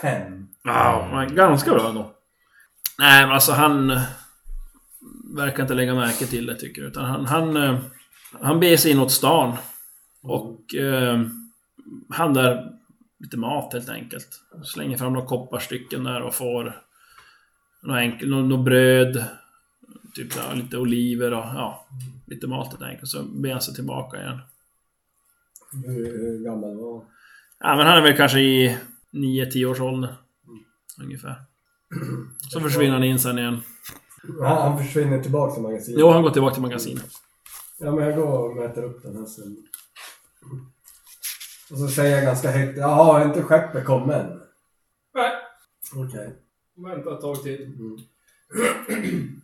Fem. Ja, men ganska bra ändå. Nej, men alltså han... eh, Verkar inte lägga märke till det tycker jag. Utan han... Han, eh, han beger sig inåt stan. Och... Eh, han där lite mat helt enkelt. Slänger fram några kopparstycken där och får... Något enkelt, något, något bröd. Typ ja, lite oliver och ja... Lite mat helt enkelt. Så beger han sig tillbaka igen. Hur, gammal var han? Ja, men han är väl kanske i 9-10 års ålder. Ungefär. [CLEARS THROAT] Så försvinner han in sen igen. Han, han försvinner tillbaka till magasinet. Jo, han går tillbaka till magasinet. Ja, men jag går och mäter upp den här sen. Och så säger jag ganska högt. Jaha, har inte skeppet kommit än? Nej, Okej. vänta ett tag till. Mm. [CLEARS THROAT]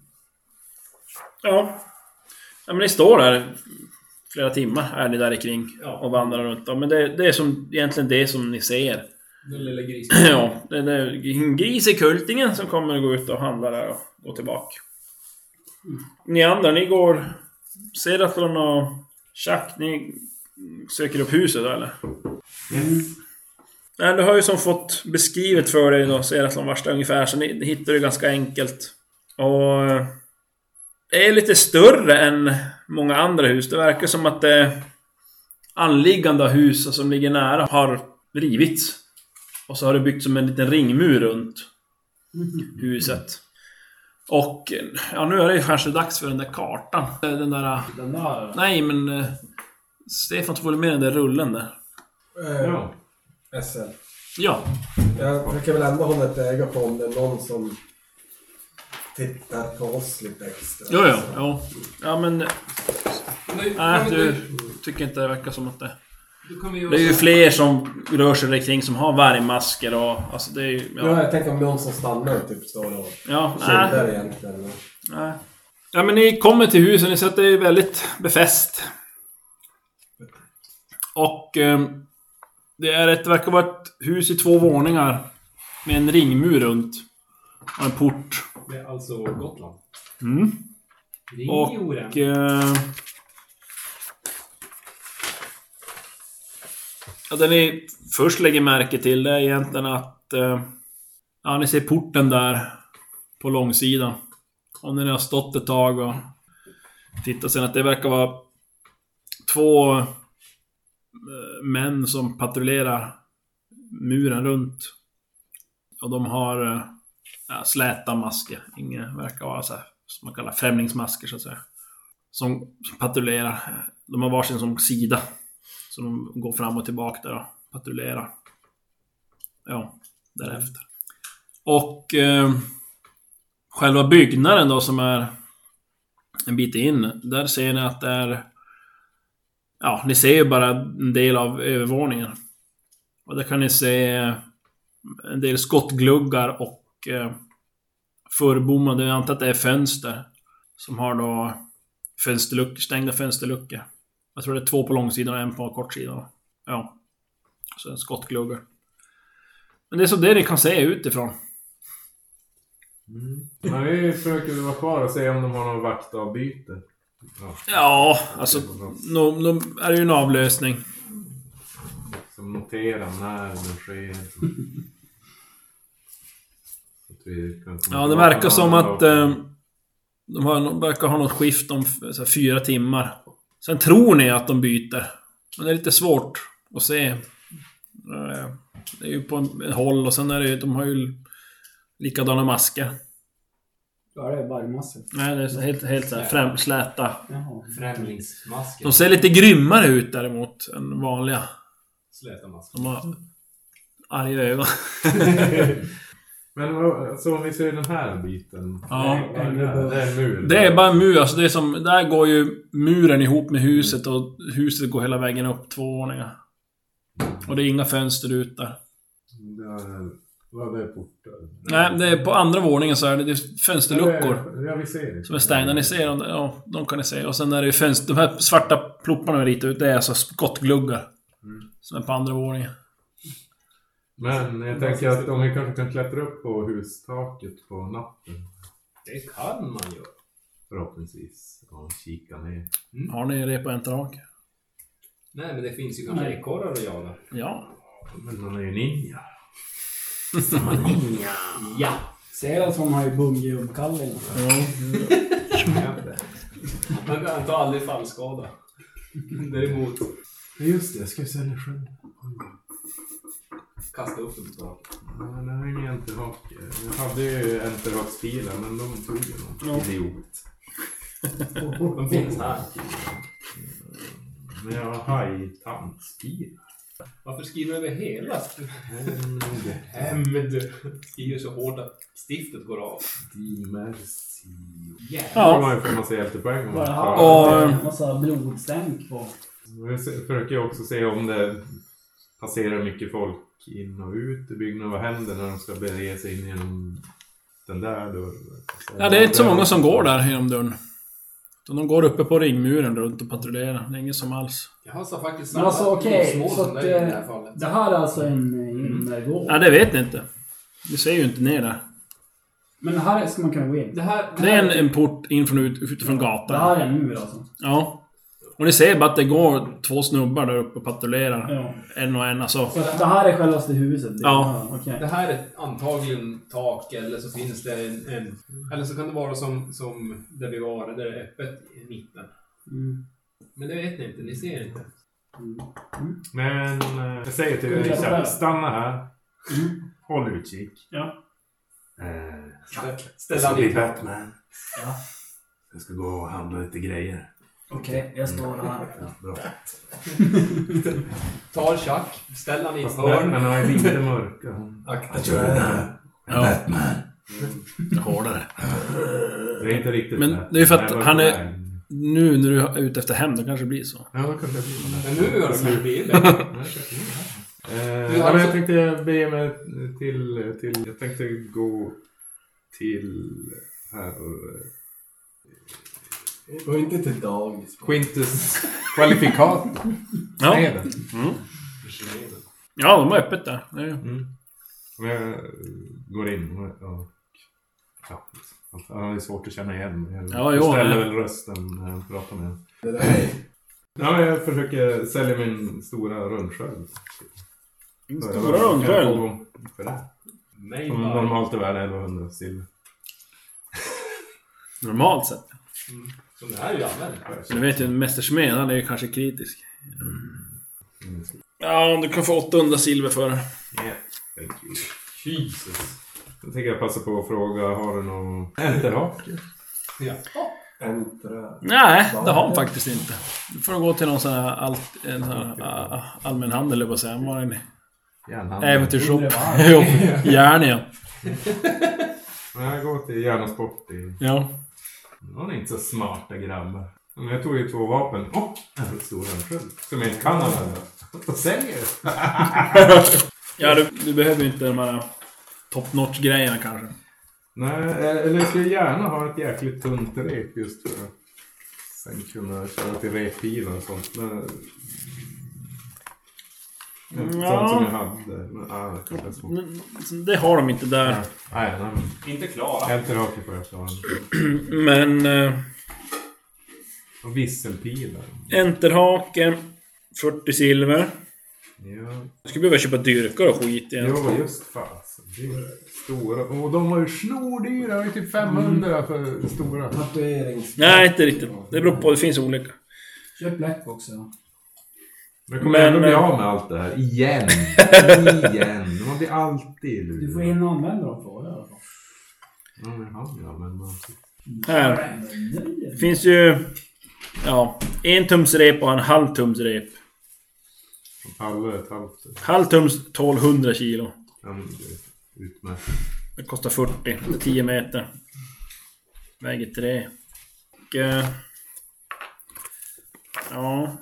Ja. Ja, men ni står där flera timmar är ni där kring Ja. och vandrar runt. Men det, det är som, egentligen det som ni ser. Den lilla grisen. [CLEARS THROAT] Ja, det det är en gris i kultingen som kommer att gå ut och handla där och gå tillbaka. Ni andra, ni går... Seratlon och Chuck, ni söker upp huset då eller? Nej, du har ju som fått beskrivet för dig då, Seratlon är ungefär, så ni hittar det ganska enkelt. Och... är lite större än många andra hus. Det verkar som att det anliggande hus som ligger nära har rivits. Och så har det byggts som en liten ringmur runt huset. Och ja, nu är det ju kanske dags för den där kartan. Den där... Den där... Nej, men... eh, Stefan får väl med den där rullen där. Eh, Ja. SL. Ja. Jag försöker väl ändå hålla ett öga på om det är någon som tittar på oss lite extra. Jo, jo, jo. Ja, men... Nej, Nej, du då- tycker inte det verkar som att det... Det är ju så- fler som rör sig där kring som har vargmasker och... Alltså det är ju... Ja. Ja, jag tänker om någon som stannar typ står och ja skildrar nej, egentligen. nej. Ja, men ni kommer till huset. Ni ser att det är väldigt befäst. Och... ehm, det är ett, verkar vara ett hus i två våningar. Med en ringmur runt. Och en port. Det är alltså Gotland. Mm. Och... Eh, ja, det ni först lägger märke till det är egentligen att... Eh, ja, ni ser porten där på långsidan. Och när ni har stått ett tag och tittat sen att det verkar vara två eh, män som patrullerar muren runt. Och de har eh, ja, släta masker. Inga verkar vara så här, som man kallar främlingsmasker så att säga. Som, som patrullerar. De har varsin som sida. Så de går fram och tillbaka där och patrullerar. Ja, därefter. Och eh, själva byggnaden då som är en bit in. Där ser ni att det är... Ja, ni ser ju bara en del av övervåningen. Och där kan ni se en del skottgluggar och eh, förbommade, jag antar att det är fönster. Som har då fönsterluckor, stängda fönsterluckor. Jag tror det är två på långsidan och en på kortsidan. Ja. Så en skottgluggar. Men det är så det ni kan se utifrån. Men vi försöker vara kvar och se om de har någon vaktavbyte. Ja, Ja, alltså... Nu, nu är det ju en avlösning. som noterar när den sker. Så att vi kan komma Ja, det verkar som att... Eh, de har, de verkar ha något skift om här, fyra timmar. Sen tror ni att de byter. Men det är lite svårt att se. Eh, Det är ju på en, en håll och sen är det ju... De har ju likadana masker. Ja, det är vargmassor. Nej, det är så helt, helt så här främ, släta. Jaha. Främlingsmasken. De ser lite grymmare ut däremot än vanliga. Släta masken. De har arga ögon. [LAUGHS] [LAUGHS] Men så om vi ser den här biten. Ja. Det är, det är en mur. Det är bara en mur, alltså det är som... Där går ju muren ihop med huset och huset går hela vägen upp två våningar. Och det är inga fönster ut där. Det är, vad är portar? Nej, det är på andra våningen så är det, det är fönsterluckor. Ja, vi ser det. Som är stängda. Ni ser dem, ja, de kan ni se. Och sen är det ju fönster... De här svarta plopparna vi ritar ut, det är alltså skottgluggar. Som är på andra våningen. Men jag tänker att om vi kanske kan klättra upp på hustaket på natten. Det kan man göra. Förhoppningsvis. Och kika ner. Har ni repa enterhak? Nej, men det finns ju kanske ekorrar att jaga. Ja. Men han är ju ninja. Ja! Ser att hon har ju bungee-uppkallning. Man kan ta aldrig fallskada. Däremot Just det, jag ska ju sälja själv. Kasta upp den på taket. Ja, det har ingen enterhak. Jag hade ju enterhakspilar men de tog ju någon idiot. [LAUGHS] De finns här. Men jag har hajtandspir. Varför skriver du över hela? Hämnd. Hämnd. Skriver så hårt att stiftet går av. Dimercio. Ja. Då får man man Bara klarar Och- en massa blodstänk på. Vi se- försöker också se om det passerar mycket folk in och ut i byggnaden. Vad händer när de ska bege sig in genom den där dörren? Ja, det är inte så många som går där genom dörren. De går uppe på ringmuren runt och patrullerar. Det är ingen som alls... Jag så faktiskt Men alltså okej, små så som att... dig i det här eh, fallet. Det här är alltså en eh, innergård. Ja, det vet ni inte. Ni ser ju inte ner där. Men här ska man kunna gå in. Det här... Det är en, en port in från ut, utifrån Det gatan. här är en mur alltså. Ja. Och ni ser bara att det går två snubbar där uppe och patrullerar. Ja. En och en alltså. Så det här är självaste huset? Ja. Okej. Det här är antagligen tak eller så finns det en, en... Eller så kan det vara som, som där vi var, där det är öppet i mitten. Mm. Men det vet ni inte, ni ser inte. Men eh, jag säger till dig Richard, stanna här. Håll utkik. Ja. Eh, Ställ han in. Batman. Ja. Jag ska gå och handla lite grejer. Okej, jag står [LAUGHS] [LAUGHS] här. Ja, bra. Ta Chuck, ställ han i ett hörn. Batman är lite mörka. Akta dig. Ja. Hårdare. Det är inte riktigt Men det är för att Jag han är-. Nu när du är ute efter hämnd, då kanske det blir så. Ja, då kanske det blir Men nu har de blivit Eh, Du, ja, men alltså- jag tänkte bege mig till, till... Jag tänkte gå till... Här och... Gå inte till dagis. Quintus kvalifikat. [LAUGHS] Ja. Smeden. Ja, de har öppet där. Det är- Mm. Men jag går in och... och ja, han är svårt att känna igen. Jag Ja, jo, ställer väl rösten när jag pratar med honom. Det. Ja, men jag försöker sälja min stora rundsköld. Stora rundsköld. För det. Nej, Som normalt är värd 1100 silver. Normalt sett. Som det här är ju använt. Du vet ju, en mästersmed, han är ju kanske kritisk. Ja, du kan få 800 silver för det. Yeah, thank you. Jesus. Jag tänker jag passa på att fråga, har du någon enterhake? Ja. Entra. Nej, det har han faktiskt inte. Du får gå till någon sån här, allt, en sån här allmän handel, eller vad säger man? Var äventyrsshop? Gärna [LAUGHS] ja. Ja, Jag går till Järna Sport. Ja. De är inte så smarta grabbar. Men jag tog ju två vapen och en stor rundsköld. Som jag inte kan använda. Och säljer. [LAUGHS] Ja, du, du behöver inte de här top notch grejerna kanske. Nej, eller jag skulle gärna ha ett jäkligt tunt rep just för att sen kunna köra till reppilar och sånt. Men, Ja. Sånt som jag hade. Men, ah, det svårt. Mm, Det har de inte där. Nej, nej, men Inte klara. enterhake får jag klara. [CLEARS THROAT] Men... Eh, Och visselpilar. enterhake, 40 silver. Ja, Du skulle behöva köpa dyrkar och skit igen. jo just fasen. Stora. Och de var ju snordyra. Det var ju typ 500 för stora. Tatuerings... Nej, inte riktigt. Det beror på, det finns olika. Köp Blackbox ja. Jag kommer Men, ändå bli av med allt det här. Igen. [LAUGHS] Igen. Man blir alltid lurad. Du får in och använda dem för i alla fall. Ja, men han ja, men. Här. Det finns ju... Ja, en tums rep och en halv tums rep. Alla ett halvt. Halv tums 1200 kilo. Ja, men det är utmärkt. Det kostar 40. Det är 10 meter. Väger 3. Och... eh, Ja...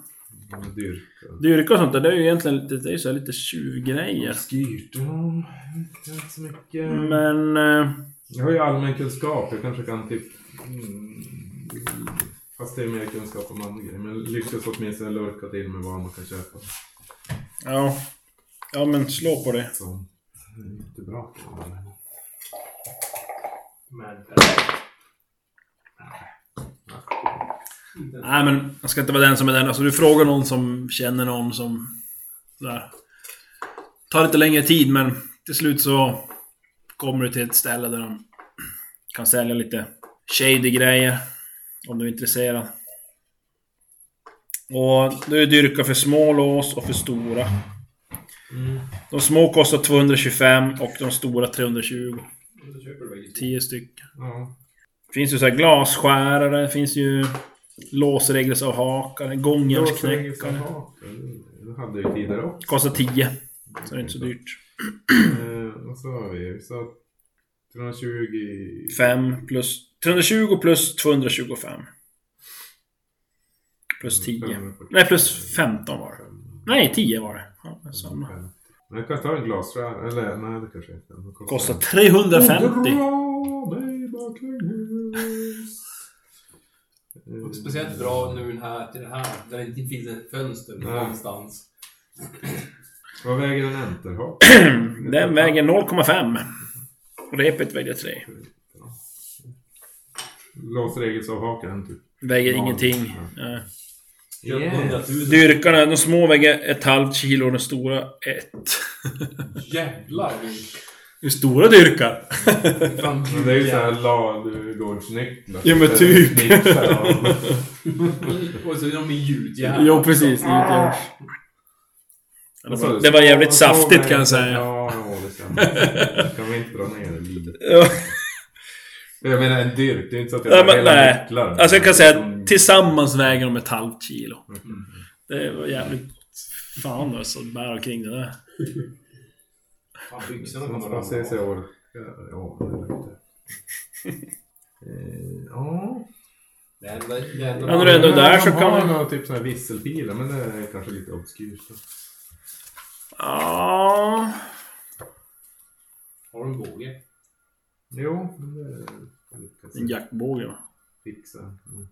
Dyrka och sånt där, det är ju egentligen det är så här lite tjuvgrejer. Styrt. Ja, inte så mycket. Men... eh, Jag har ju allmänkunskap. Jag kanske kan typ... Mm, fast det är mer kunskap om andra grejer. Men lyckas åtminstone lurka till med vad man kan köpa. Ja. Ja men slå på det. Så, det är inte bra. Men Nej men jag ska inte vara den som är den. Alltså du frågar någon som känner någon som... Där. Tar lite längre tid men till slut så kommer du till ett ställe där de kan sälja lite shady grejer. Om du är intresserad. Och du är dyrka för små lås och för stora. De små kostar 225 och de stora 320. då köper du bägge två. 10 stycken. Ja. finns ju så här glasskärare, det finns ju låsregelsavhakare, gångjärnsknäckare. Det hade ju tidigare också. Kostar 10. Så det är inte så dyrt. Eh, vad sa vi? Vi sa 320... 5 plus... 320 plus 225. Plus 10. Nej, plus 15 var det. Nej, 10 var det. Ja, samma. Men jag kan ta en glasskärra. Eller nej, det kanske inte. Kostar 350. Baklänges. Och Speciellt bra nu den här, till det här, där det inte finns ett fönster Nej. någonstans. Vad väger en enterhak? [CLEARS THROAT] Den väger 0,5. Repet väger 3. Låsregelsavhakaren typ. Väger Ja, ingenting. ja. Nej. Köp 100 000. Dyrkarna, de små väger ett halvt kilo och den stora ett. Jävlar! Det är stora dyrkar. Fan, Men det är ju såhär ladugårdsnycklar. Ja, men typ. [LAUGHS] Och så är de i gjutjärn. Jo, precis. Det, Vad det, var, du? det var jävligt saftigt kan jag säga. Ja, ja, det stämmer. [LAUGHS] Kan vi inte dra ner det lite? Ja. Jag menar en dyrk, det är inte så att Ja, jag har men, hela nej. nycklar. Alltså jag kan säga Mm. att tillsammans väger de ett halvt kilo. Mm. Det var jävligt... Fan alltså, bära omkring det där. Fan, byxorna Man kommer ramla av. orka. Ja, det vet jag. [LAUGHS] Eh, Ja. Det enda... Det enda Ja, när du ändå är där så kan man- ju några typ såna här visselpilar, men det är kanske lite obskyrt. Ja... Har du en båge? Jo, men det kan vi En kanske jaktbåge va? fixa. Mm.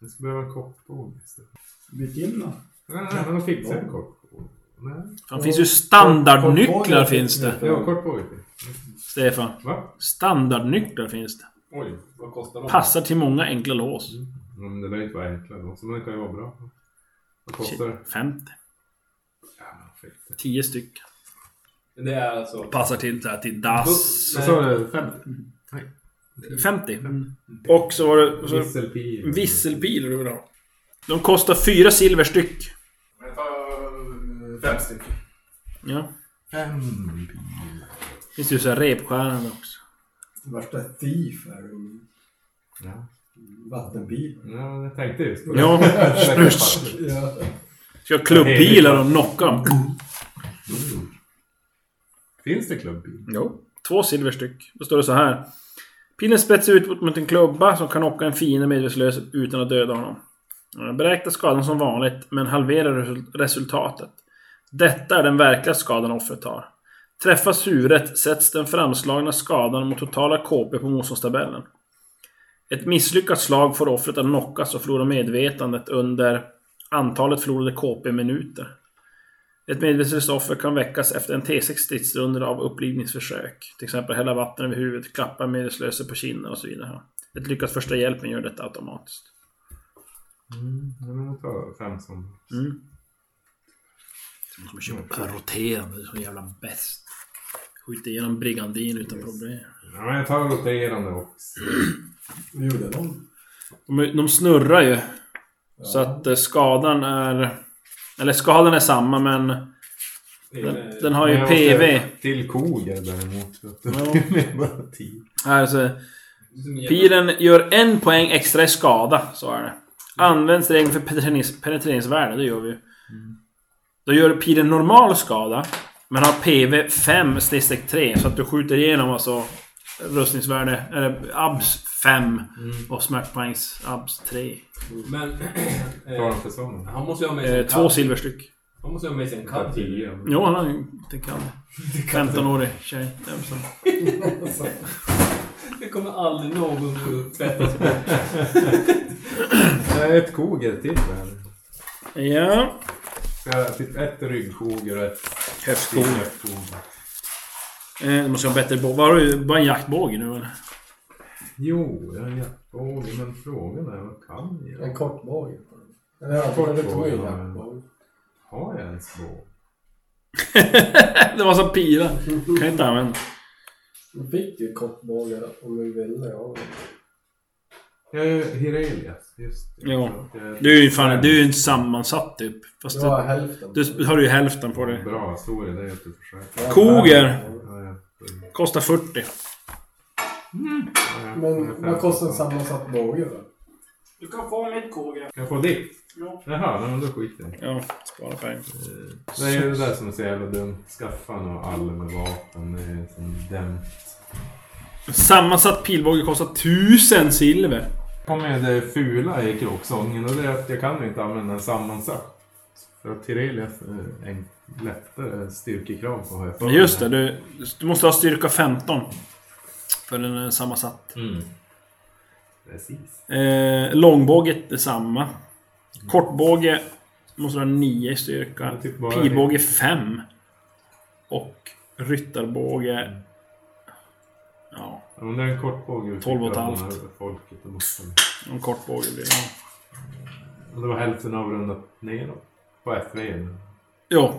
Jag ska behöva en kortbåge istället. Byt in då. Nej, nej, men då fixar jag en kortbåge. Nej. Det finns ju standardnycklar finns det. Ja, kortbåge. Stefan. Va? Standardnycklar finns det. Oj, vad kostar de? Passar till många enkla lås. Ja, men det lär ju inte vara enkla då, så men det kan ju vara bra. Vad kostar det? 50. Ja, men fick det. 10 stycken. Det är alltså... Passar till, så här, till dass. Vad sa du? 50? 50. Och så var det... Så, Visselpil. visselpilar du vill ha. De kostar 4 silver styck. Fem stycken. Ja. Fem pil. Finns det ju så här repstjärnor också. Värsta thief är du. Ja. Vattenbil. ja, jag tänkte just på det. Ja. [LAUGHS] Ja. Ska jag klubbilar och knocka dem. Finns det klubbbil? Jo. Två silver styck. Då står det så här. Pilen spetsar ut mot- en klubba som kan knocka en fiende medvetslös utan att döda honom. Beräkna skadan som vanligt, men halvera resul- resultatet. Detta är den verkliga skadan offret tar. Träffas huvudet sätts den framslagna skadan mot totala KP på motståndstabellen. Ett misslyckat slag får offret att knockas och förlora medvetandet under antalet förlorade KP-minuter. Ett medvetslöst offer kan väckas efter en T6 stridsrundor av upplivningsförsök. Till exempel hälla vatten över huvudet, klappa medvetslösa på kinden och så vidare. Ett lyckat första hjälpen gör detta automatiskt. Mm, jag tar fem som... Mm. Som köpa roterande, det är så jävla bäst. Skjuter igenom brigandin utan problem. Ja, men jag tar roterande också. Vad gjorde de? De, snurrar ju. Så att eh, skadan är... Eller skadan är samma men den, den har ju jag PV. Till koger däremot. Ja. [LAUGHS] Det är. Alltså, pilen gör en poäng extra i skada, så är det. Används regeln för penetrerings, penetreringsvärde, det gör vi ju. Då gör pilen normal skada, men har PV 5 snedstreck 3, så att du skjuter igenom alltså rustningsvärde, eller abs 5 och smärtpoängs abs 3. Men... [CLEARS THROAT] Eh, han måste ju ha med sig Eh, en två katt. silverstyck. Han måste ju ha med sig en katt. Jo, han har ju... Det kan det. 15-årig [LAUGHS] tjej. Det kommer aldrig någon tvättas bort. [LAUGHS] Nej, Ett koger till där. Ja. Jag- Typ ett ryggkoger och ett höftkoger. Eh, du måste ha bättre båge. Var du bara en jaktbåge nu eller? Jo, jag har en jaktbåge, men frågan är vad kan jag? En kort båge. Eller ja, det tog en ja. jaktbåge. Har jag ens båge? [LAUGHS] det var som pilar. Kan jag inte använda. Du fick ju kort båge om du ville. Ja. Är Hirelias, just det. Jo. Jag- Du är ju fan, du är ju inte sammansatt typ. Fast Du har hälften. du har ju hälften på det. Bra, stor idé att du försöker. Koger. Ja, ja. Kostar 40. Ja, ja. Men vad kostar en sammansatt båge då? Du kan få mitt koger. Kan jag få ditt? Ja. Jaha, nej, men då skiter jag det. Ja, spara pengar. Det är ju det där som är så jävla dumt. Skaffa något all med vapen. Det är som dämt. Sammansatt pilbåge kostar 1000 silver. Kommer det fula i kråksången och det är att jag kan ju inte använda en sammansatt. För att Tirelias är en lättare styrkekrav på har jag för mig. Just det, du, du måste ha styrka 15. För den är sammansatt. Mm. Precis. Eh, långbåge är samma. Kortbåge måste ha 9 i styrka. Typ Pilbåge 5. Och ryttarbåge... Ja, Om det är en kort båge. 12 och ett halvt. Folket, måste man... en kortbåge blir det. Det var hälften avrundat neråt. På F3. Jo.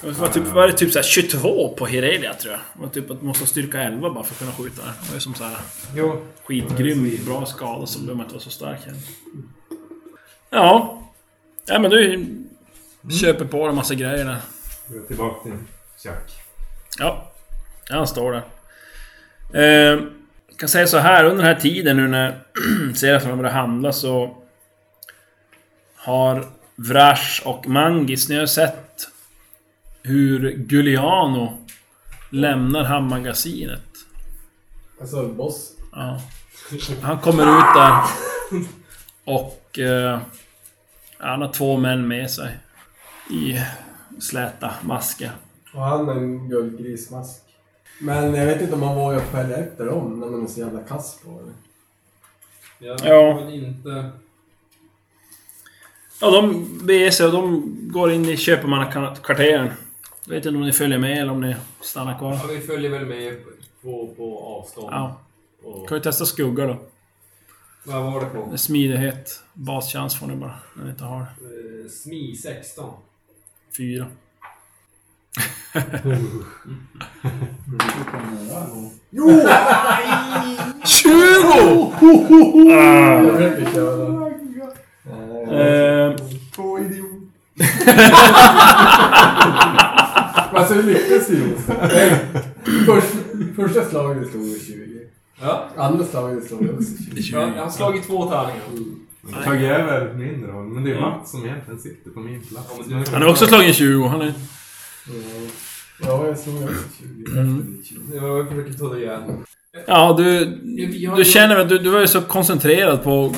Det var, typ, var det typ så här 22 på Heredia tror jag. Det var typ att man måste styrka 11 bara för att kunna skjuta. Det var ju som så här Jo. skitgrym, bra skada så behöver man inte vara så stark heller. Ja. Ja men du köper på dig en massa grejer där. Tillbaka till Chuck. Ja, ja han står där. Eh, jag kan säga så här, under den här tiden nu när [CLEARS THROAT] serien börjar handla så... Har Vrash och Mangis, ni har sett hur Giuliano lämnar hamnmagasinet. Alltså boss. Ja. Han kommer ut där och... Eh, han har två män med sig. I släta masker. Och han med en guldgrismask. Men jag vet inte om man vågar följa efter dem när man är så jävla kass på det. Ja, ja. inte... Ja, de beger sig och de går in i Köpmannakvarteren. Jag vet inte om ni följer med eller om ni stannar kvar. Ja, vi följer väl med på, på avstånd. Ja. Och... Kan vi testa skugga då? Vad var det på? Smidighet. Baschans får ni bara, när ni inte har. Eh, smi 16. 4. Jo! 20! Alltså, två idioter. Alltså hur lyckas du? Första slaget slog vi 20. Andra slaget slog vi också 20. Ja, jag har slagit två tärningar. Tagge är tagit mindre men det är Mats som egentligen sitter på min plats. Han har också slagit 20. Han är Ja, jag slog också 20. Mm. Jag försöker ta det igen. Ja, du... Du känner att du, du var ju så koncentrerad på att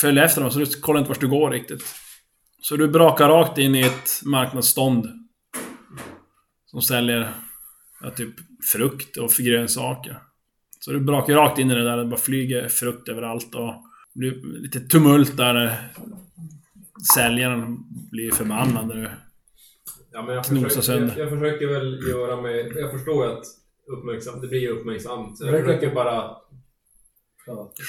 följa efter dem så du kollar inte vart du går riktigt. Så du brakar rakt in i ett marknadsstånd. Som säljer ja, typ frukt och grönsaker. Så du brakar rakt in i det där, det bara flyger frukt överallt och det blir lite tumult där. Säljaren blir förbannad. när du- Ja, men jag, Knosa försöker, sönder. jag, jag försöker väl göra mig... Jag förstår att uppmärksam, det blir uppmärksamt. Jag försöker bara...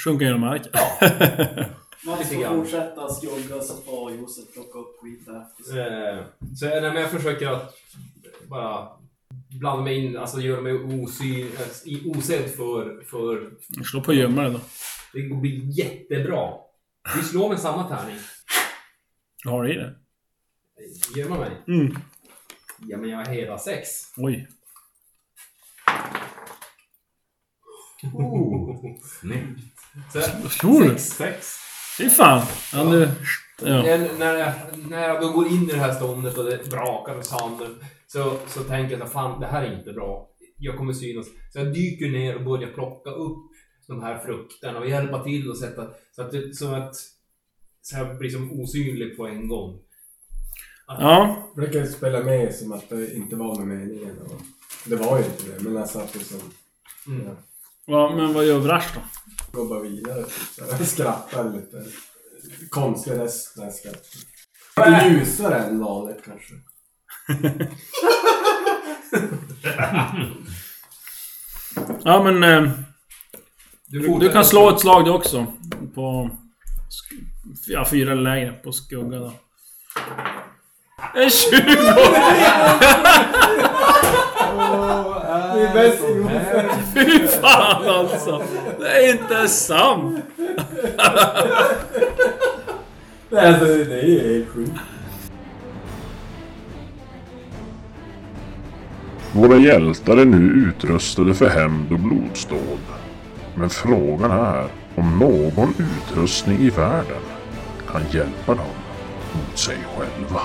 Sjunker genom marken. [LAUGHS] Man Lite får fortsätta skugga så får Josef plocka upp skit där efter. Eh, så nej, men jag försöker att bara blanda mig in, alltså göra mig osyn, eh, i- osedd för, för... Slå på gömma det då. Det blir jättebra. Vi slår med samma tärning. Du har det i det? Gömma mig. Mm. Ja, men jag har hela sex. Oj. Snyggt. Så, Tror du? sex. Sex. Fy fan. Ja, du... Ja. När, när, jag, när jag då går in i det här ståndet och det brakar och sanden så, så tänker jag att fan, det här är inte bra. Jag kommer synas. Så jag dyker ner och börjar plocka upp de här frukterna och hjälpa till och sätta så att, det, så att så jag blir som osynlig på en gång. Ja. Försöker spela med som att det inte var med meningen. Och det var ju inte det, men jag satt liksom... Mm. Ja. Va, men vad gör Vrash då? Går bara vidare. Typ. Skrattar lite. Konstig röst när jag skrattar. Lite ljusare än vanligt kanske. [LAUGHS] Ja men... Eh, du kan slå ett slag du också. På... Ja, fyra eller lägre på skugga då. En 20! Det är bäst Fy fan alltså! Det är inte sant! Nej, alltså det är ju helt sjukt. Våra hjältar är nu utrustade för hämnd och blodsdåd. Men frågan är om någon utrustning i världen kan hjälpa dem mot sig själva.